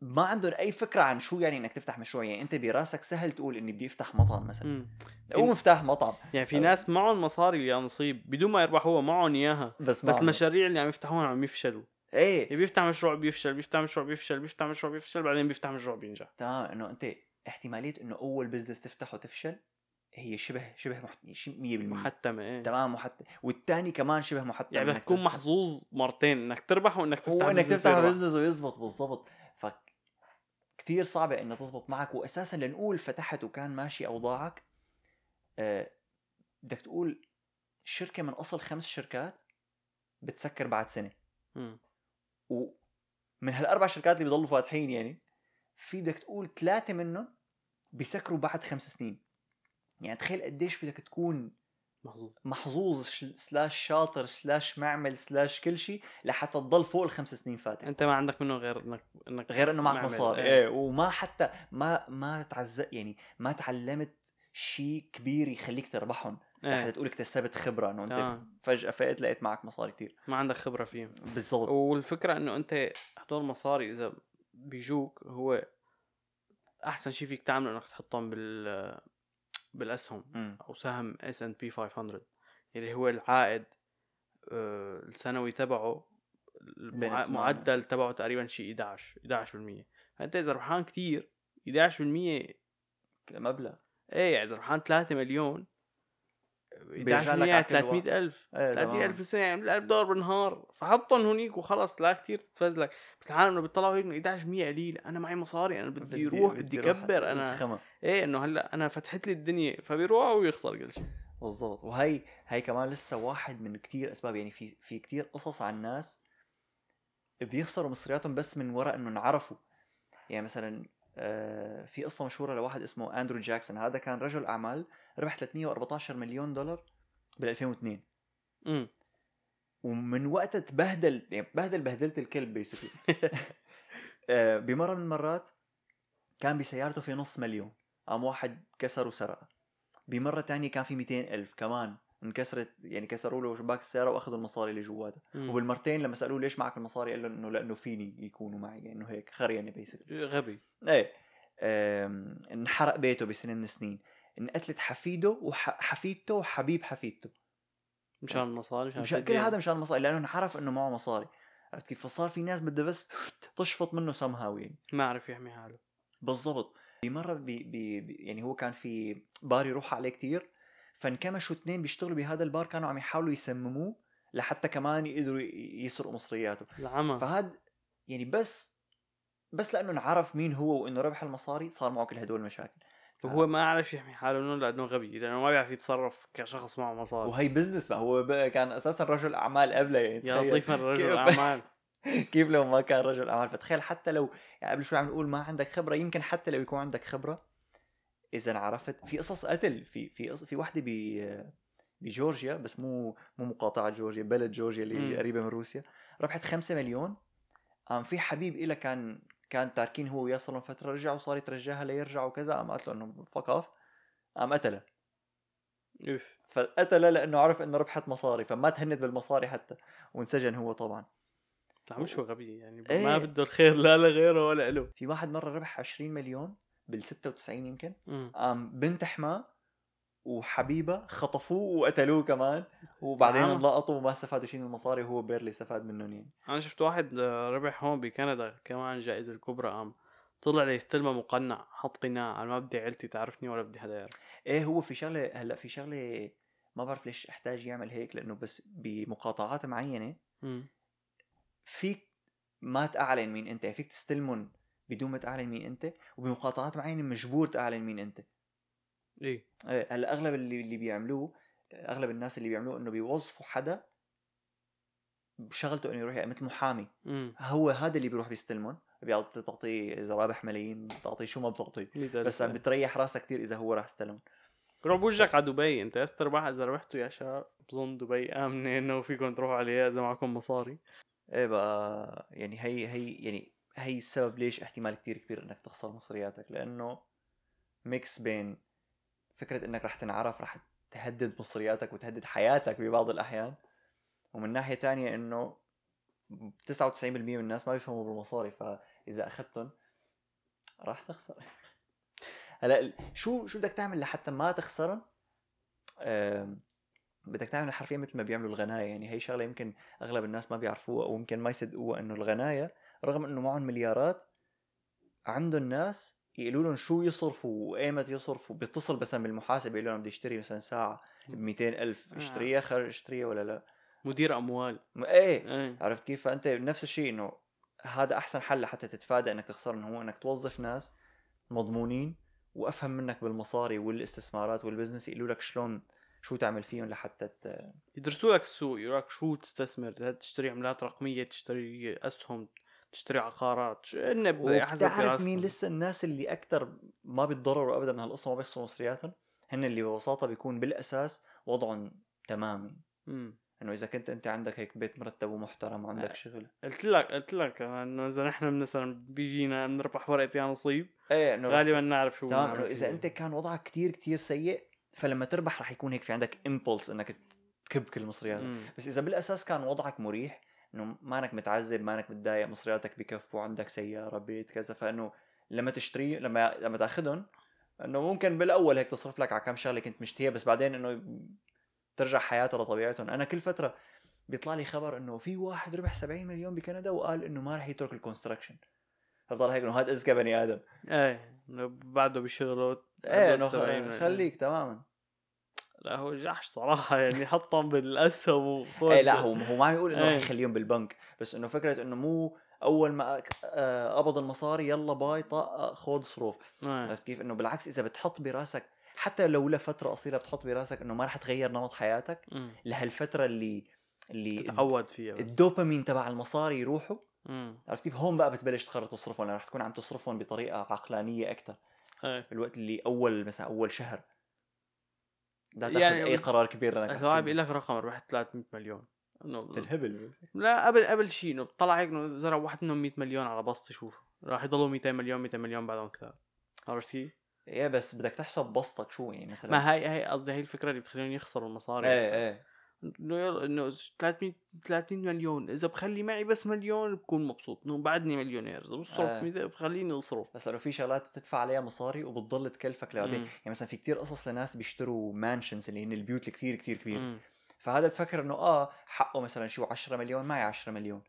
[SPEAKER 1] ما عندهم أي فكرة عن شو يعني إنك تفتح مشروع يعني أنت براسك سهل تقول إني بدي أفتح مطعم مثلا. أو مفتاح مطعم
[SPEAKER 2] يعني في
[SPEAKER 1] أه.
[SPEAKER 2] ناس معهم مصاري اللي نصيب بدون ما يربح هو معهم إياها
[SPEAKER 1] بس
[SPEAKER 2] بس. المشاريع اللي عم يفتحوها عم يفشلوا
[SPEAKER 1] إيه.
[SPEAKER 2] يعني بيفتح مشروع بيفشل بيفتح مشروع بيفشل بيفتح مشروع بيفشل بعدين بيفتح مشروع بينجح.
[SPEAKER 1] تمام إنه أنت احتمالية إنه أول بزنس تفتحه تفشل هي شبه شبه محت... شي- 100%
[SPEAKER 2] محتمة إيه.
[SPEAKER 1] تمام محتم والثاني كمان شبه محتم
[SPEAKER 2] يعني بدك تكون. محظوظ مرتين إنك تربح وإنك تفتح business
[SPEAKER 1] تفتح
[SPEAKER 2] يربح.
[SPEAKER 1] business ويزبط بالضبط. ف كثير صعبة انها تزبط معك. واساسا لنقول فتحت وكان ماشي أوضاعك آه، بدك تقول شركة من أصل خمس شركات بتسكر بعد سنة.
[SPEAKER 2] مم.
[SPEAKER 1] و من هالأربع شركات اللي بيضلوا فاتحين يعني في بدك تقول ثلاثة منهم بيسكروا بعد خمس سنين. يعني تخيل قديش بدك تكون
[SPEAKER 2] محظوظ.
[SPEAKER 1] محظوظ slash شاطر slash معلم slash كل شيء لحتى تضل فوق الخمس سنين فاتح.
[SPEAKER 2] أنت ما عندك منه غير انك إنك
[SPEAKER 1] غير إنه معك. مصاري.
[SPEAKER 2] إيه.
[SPEAKER 1] إيه وما حتى ما ما تعز يعني ما تعلمت شيء كبير يخليك تربحهم. لحتى
[SPEAKER 2] إيه.
[SPEAKER 1] تقول اكتسبت خبرة إنه أنت
[SPEAKER 2] تمام.
[SPEAKER 1] فجأة فقت لقيت معك مصاري كتير
[SPEAKER 2] ما عندك خبرة فيهم
[SPEAKER 1] بالضبط
[SPEAKER 2] والفكرة إنه أنت هدول المصاري إذا بيجوك هو أحسن شيء فيك تعمله إنك تحطهم بال بالأسهم
[SPEAKER 1] مم.
[SPEAKER 2] أو سهم S&P 500 اللي هو العائد آه، السنوي تبعه
[SPEAKER 1] بين
[SPEAKER 2] المع-
[SPEAKER 1] ثمانية.
[SPEAKER 2] معدل تبعه تقريبا شيء 11 11% فانت إذا ربحان كتير 11%
[SPEAKER 1] مبلغ
[SPEAKER 2] إيه يعني إذا ربحان 3 مليون
[SPEAKER 1] بيرجع
[SPEAKER 2] 11%
[SPEAKER 1] لك
[SPEAKER 2] يعني
[SPEAKER 1] على كل واحد.
[SPEAKER 2] 300 ألف.
[SPEAKER 1] إيه
[SPEAKER 2] 300
[SPEAKER 1] تمام.
[SPEAKER 2] ألف بالسنة يعني 1000 دولار بالنهار. فحطهم هونيك وخلص لا كتير تتفزلك. بس العالم إنه بيطلعوا هيك إنه 11% قليل. أنا معي مصاري أنا بدي أروح بدي اكبر
[SPEAKER 1] أنا.
[SPEAKER 2] إيه إنه هلأ أنا فتحت لي الدنيا فبيروح ويخسر كل شيء.
[SPEAKER 1] بالضبط. وهي هي كمان لسه واحد من كتير أسباب يعني في في كتير قصص عن ناس بيخسروا مصرياتهم بس من وراء إنه انعرفوا. يعني مثلا في قصة مشهورة لواحد اسمه أندرو جاكسون. هذا كان رجل أعمال ربح 314 مليون دولار بال 2002
[SPEAKER 2] امم
[SPEAKER 1] ومن وقتها تبهدل يعني بهدل بهدلت الكلب بيسكلي (laughs) بمرة من المرات كان بسيارته في نص مليون. قام واحد كسر وسرقها بمرة تانية كان في 200 ألف كمان. انكسرت يعني كسروا له شباك السيارة وأخذوا المصاري اللي جواتها. وبالمرتين لما سألوه ليش معك المصاري قال لهم إنه لأنه فيني يكونوا معي يعني إنه هيك خري يعني بيسكلي
[SPEAKER 2] غبي.
[SPEAKER 1] إيه. انحرق بيته بسنين من السنين. انقتلت حفيده وحفيدته وحبيب حفيدته.
[SPEAKER 2] مشان المصاري مشان
[SPEAKER 1] مشان كل. هذا مشان المصاري لأنه انعرف إنه معه مصاري. عرفت كيف؟ فصار في ناس بدها بس تشفط منه سم يعني.
[SPEAKER 2] ما عرف يحمي حاله.
[SPEAKER 1] بالضبط. بمره بي بي بي- يعني هو كان في بار يروح عليه كتير. فانكمشوا اثنين بيشتغلوا بهذا البار كانوا عم يحاولوا يسمموه لحتى كمان يقدروا يسرقوا مصرياته.
[SPEAKER 2] العمى.
[SPEAKER 1] فهاد يعني بس بس لأنه انعرف مين هو وإنه ربح المصاري صار معه كل هدول المشاكل.
[SPEAKER 2] وهو ما عرف يحمي حاله انه لأنه غبي لأنه ما بيعرف يتصرف كشخص معه مصاري.
[SPEAKER 1] وهي بزنس ما هو بقى كان أساسا رجل أعمال قبله يعني
[SPEAKER 2] يا لطيف رجل
[SPEAKER 1] كيف-
[SPEAKER 2] الأعمال. (laughs)
[SPEAKER 1] كيف لو ما كان رجل أعمال؟ فتخيل حتى لو يعني قبل شوي عم نقول ما عندك خبرة يمكن حتى لو يكون عندك خبرة إذا عرفت في قصص قتل في في في وحدة ب بجورجيا بس مو مو مقاطعة جورجيا بلد جورجيا اللي. قريبة من روسيا. ربحت خمسة مليون. قام في حبيب إلها كان كان تاركين هو وياه صار فترة رجع وصار يترجاها ليرجع وكذا. قام قالت له إنه فك اوف قام قتلها.
[SPEAKER 2] اوف
[SPEAKER 1] فقتلها لأنه عرف إنه ربحت مصاري فما تهنى بالمصاري حتى. وانسجن هو طبعا.
[SPEAKER 2] لا مش هو غبي يعني
[SPEAKER 1] إيه.
[SPEAKER 2] ما بده الخير لا لغيره ولا له.
[SPEAKER 1] في واحد مرة ربح 20 مليون. بال 96 يمكن. بنت حماه وحبيبها خطفوه وقتلوه كمان. وبعدين. انلقطوا وما استفادوا شيء من المصاري وهو بيرلي استفاد منهم يعني.
[SPEAKER 2] أنا شفت واحد آه، ربح هون بكندا كمان جائزة الكبرى قام طلع ليستلمها مقنع حط قناع. أنا ما بدي عيلتي تعرفني ولا بدي حدا يعرف
[SPEAKER 1] إيه هو في شغلة هلأ في شغلة ما بعرف ليش احتاج يعمل هيك لأنه بس بمقاطعات معينة
[SPEAKER 2] مم.
[SPEAKER 1] فيك ما تعلن مين أنت فيك تستلمهم بدون ما تعلن مين انت وبمقاطعات معينة مجبور تعلن مين انت.
[SPEAKER 2] إيه.
[SPEAKER 1] إيه هلأ أغلب اللي اللي بيعملوه أغلب الناس اللي بيعملوه إنه بيوظفوا حدا بشغلته إنه يروح مثل محامي.
[SPEAKER 2] امم
[SPEAKER 1] هو هذا اللي بيروح بيستلمهم بيعطي تعطيه اذا رابح ملايين بتعطيه شو ما بتعطيه بس عم بتريح راسك كثير إذا هو راح استلم
[SPEAKER 2] روح بوجهك على دبي. أنت يا تربح إذا ربحتوا يا شباب بظن دبي آمنة إنه فيكم تروحوا عليها إذا معكم مصاري.
[SPEAKER 1] إيه بقى يعني هي هي يعني هي السبب ليش احتمال كتير كبير إنك تخسر مصرياتك لأنه ميكس بين فكرة إنك رح تنعرف رح تهدد مصرياتك وتهدد حياتك ببعض الأحيان. ومن ناحية تانية إنه 99% من الناس ما بيفهموا بالمصاري فإذا اخذتهم راح تخسر. (laughs) هلا شو شو بدك تعمل لحتى ما تخسرهم بدك تعمل حرفيا مثل ما بيعملوا الغناية. يعني هي شغلة يمكن أغلب الناس ما بيعرفوها أو يمكن ما يصدقوها إنه الغناية رغم إنه معهم مليارات عندهم ناس يقولوا لهم شو يصرفوا وايمت يصرفوا. بيتصل مثلا بالمحاسب يقول لهم بدي اشتري مثلا ساعة ب 200 ألف
[SPEAKER 2] آه.
[SPEAKER 1] اشتريها خرج اشتريها ولا لا.
[SPEAKER 2] مدير
[SPEAKER 1] أموال. إيه.
[SPEAKER 2] إيه.
[SPEAKER 1] عرفت كيف؟ فأنت نفس الشيء إنه هذا أحسن حل لحتى تتفادى إنك تخسر إنه هو إنك توظف ناس مضمونين وأفهم منك بالمصاري والاستثمارات وال business يقولوا لك شلون شو تعمل فيهم لحتى ت...
[SPEAKER 2] يدرسوا لك السوق يقولوا لك شو تستثمر تشتري عملات رقمية تشتري أسهم تشتري عقارات ش- إنه ب- حسب
[SPEAKER 1] وبتعرف
[SPEAKER 2] دراستهم.
[SPEAKER 1] مين لسه الناس اللي أكثر ما بيتضرروا ابدا من هالقصة ما بيخسروا مصرياتهم هن اللي ببساطة بيكون بالأساس وضعهم تمام
[SPEAKER 2] مم.
[SPEAKER 1] إنه إذا كنت أنت عندك هيك بيت مرتب ومحترم وعندك
[SPEAKER 2] آه.
[SPEAKER 1] شغل
[SPEAKER 2] قلت لك قلت لك إنه إذا نحن مثلا بيجينا بنربح ورقة يا نصيب
[SPEAKER 1] إيه إنه
[SPEAKER 2] غالبا نعرف شو
[SPEAKER 1] تمام إنه
[SPEAKER 2] إذا.
[SPEAKER 1] أنت كان وضعك كتير كتير سيء فلما تربح رح يكون هيك في عندك امبولس إنك تكب كل مصرياتك. بس إذا بالأساس كان وضعك مريح إنه مانك متعذب مانك متضايق مصرياتك بكفوا عندك سيارة بيت كذا. فإنه لما تشتري لما لما تأخذهم إنه ممكن بالأول هيك تصرف لك على كم شغلة كنت مشتهيها بس بعدين إنه ترجع حياتها لطبيعتهم. أنا كل فترة بيطلع لي خبر إنه في واحد ربح 70 مليون بكندا وقال إنه ما رح يترك ال construction فضل هيك؟ إنه هذا اذكى بني
[SPEAKER 2] آدم. إيه بعده بشغله
[SPEAKER 1] إيه
[SPEAKER 2] هدول
[SPEAKER 1] انه
[SPEAKER 2] 70
[SPEAKER 1] خ- خليك تماما.
[SPEAKER 2] لا هو جحش صراحة يعني حطهم بالأسهم وخذ
[SPEAKER 1] إيه لا هو هو ما عم يقول إنه رح
[SPEAKER 2] إيه.
[SPEAKER 1] يخليهم بالبنك بس إنه فكرة إنه مو أول ما آه، قبض المصاري يلا باي طق خذ صروف
[SPEAKER 2] إيه.
[SPEAKER 1] عرفت كيف إنه بالعكس إذا بتحط براسك حتى لو لفترة قصيرة بتحط براسك إنه ما رح تغير نمط حياتك
[SPEAKER 2] مم.
[SPEAKER 1] لهالفترة اللي اللي
[SPEAKER 2] تتعود فيها بس
[SPEAKER 1] الدوبامين تبع المصاري يروحوا. عرفت كيف هون بقى بتبلش تقرر تصرفهم لأنه رح تكون عم تصرفهم بطريقة عقلانية
[SPEAKER 2] أكثر
[SPEAKER 1] بالوقت اللي أول مثلا أول شهر لا تاخذ
[SPEAKER 2] يعني أي
[SPEAKER 1] قرار كبير لانك
[SPEAKER 2] اذا واحد بيقول لك رقم ربحت 300 مليون. إنه
[SPEAKER 1] الهبل
[SPEAKER 2] لا قبل قبل شيء إنه طلع هيك إنه زرع واحد منهم 100 مليون على بسطه شوف. راح يضلوا 200 مليون 200 مليون بعدهم كثار عرفت كيف؟
[SPEAKER 1] إيه بس بدك تحسب بسطك شو يعني مثلا.
[SPEAKER 2] ما هي هي قصدي هي الفكرة اللي بتخليهم يخسروا المصاري.
[SPEAKER 1] إيه
[SPEAKER 2] إيه. إنه إنه 300 300 مليون إذا بخلي معي بس مليون بكون مبسوط إنه بعدني مليونير إذا بصرف
[SPEAKER 1] آه.
[SPEAKER 2] مية- خليني أصرف
[SPEAKER 1] بس لو في شغلات بتدفع عليها مصاري وبتضل تكلفك لبعدين. يعني مثلا في كتير قصص لناس بيشتروا mansions اللي هن البيوت اللي كتير كتير كبيرة
[SPEAKER 2] مم.
[SPEAKER 1] فهذا بفكر إنه آه حقه مثلا شو 10 مليون معي 10 مليون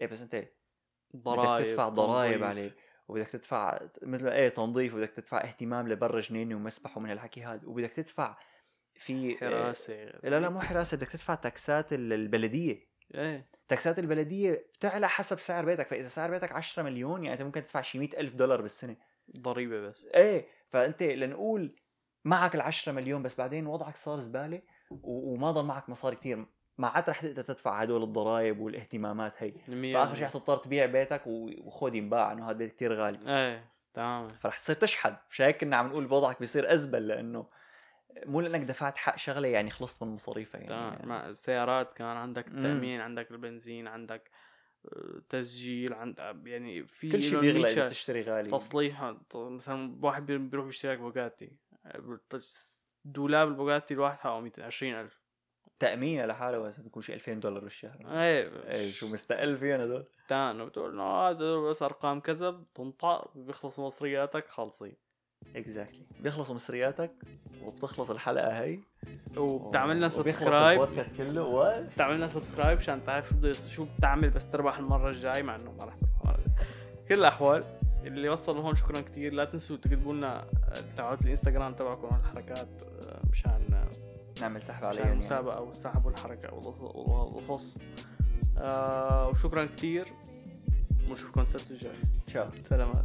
[SPEAKER 1] إيه بس أنت
[SPEAKER 2] ضرائب
[SPEAKER 1] بدك تدفع ضرائب. عليه وبدك تدفع مثل إيه تنظيف وبدك تدفع اهتمام لبر جنينة ومسبح ومن هالحكي هذا وبدك تدفع في
[SPEAKER 2] حراسة
[SPEAKER 1] لا لا مو حراسة بدك تدفع تاكسات ال- البلدية.
[SPEAKER 2] إيه.
[SPEAKER 1] تاكسات البلدية بتعلى حسب سعر بيتك. فإذا سعر بيتك 10 مليون يعني أنت ممكن تدفع شي 100 ألف دولار بالسنة.
[SPEAKER 2] ضريبة بس.
[SPEAKER 1] إيه. فأنت لنقول معك ال 10 مليون بس بعدين وضعك صار زبالة وما ضل معك مصاري كتير. ما عاد رح تقدر تدفع هدول الضرائب والاهتمامات هي. فآخر شيء رح تضطر تبيع بيتك وخذ ينباع إنه هذا بيت كتير غالي.
[SPEAKER 2] إيه تمام.
[SPEAKER 1] فرح تصير تشحد مش هيك كنا عم نقول وضعك بيصير أزبل لأنه مو لأنك دفعت حق شغلة يعني خلصت من مصاريفها يعني,
[SPEAKER 2] تمام
[SPEAKER 1] يعني
[SPEAKER 2] مع السيارات كمان عندك. التأمين عندك البنزين عندك آه، تسجيل عند يعني في
[SPEAKER 1] كل شيء بيغلى
[SPEAKER 2] إذا.
[SPEAKER 1] بتشتري غالي.
[SPEAKER 2] تصليح مثلا واحد بي- بيروح بيشتري لك بوجاتي دولاب البوجاتي الواحد حقه 220 ألف.
[SPEAKER 1] تأمينه لحاله بس بيكون شي 2000 دولار بالشهر.
[SPEAKER 2] إيه
[SPEAKER 1] إيه شو مستقل فيهم هدول
[SPEAKER 2] تاني بتقول إنه هذا بس أرقام كذا بتنطق بيخلص مصرياتك خالصين
[SPEAKER 1] exactly بيخلصوا مصرياتك وبتخلص الحلقة هي
[SPEAKER 2] وبتعمل لنا subscribe
[SPEAKER 1] البودكاست كله. و
[SPEAKER 2] بتعمل لنا subscribe عشان تعرف شو بده شو بتعمل بس تربح المرة الجاي مع إنه ما رح تربح. المره الجاي كل الأحوال اللي وصل لهون شكرا كثير لا تنسوا تكتبوا لنا تبعات الإنستغرام تبعكم الحركات آه، مشان
[SPEAKER 1] نعمل سحب
[SPEAKER 2] مشان
[SPEAKER 1] عليهم يعني.
[SPEAKER 2] المسابقة والسحب والحركه والقص- والقصص آه وشكرا كثير ونشوفكم السبت الجاي.
[SPEAKER 1] تشاو
[SPEAKER 2] سلامات.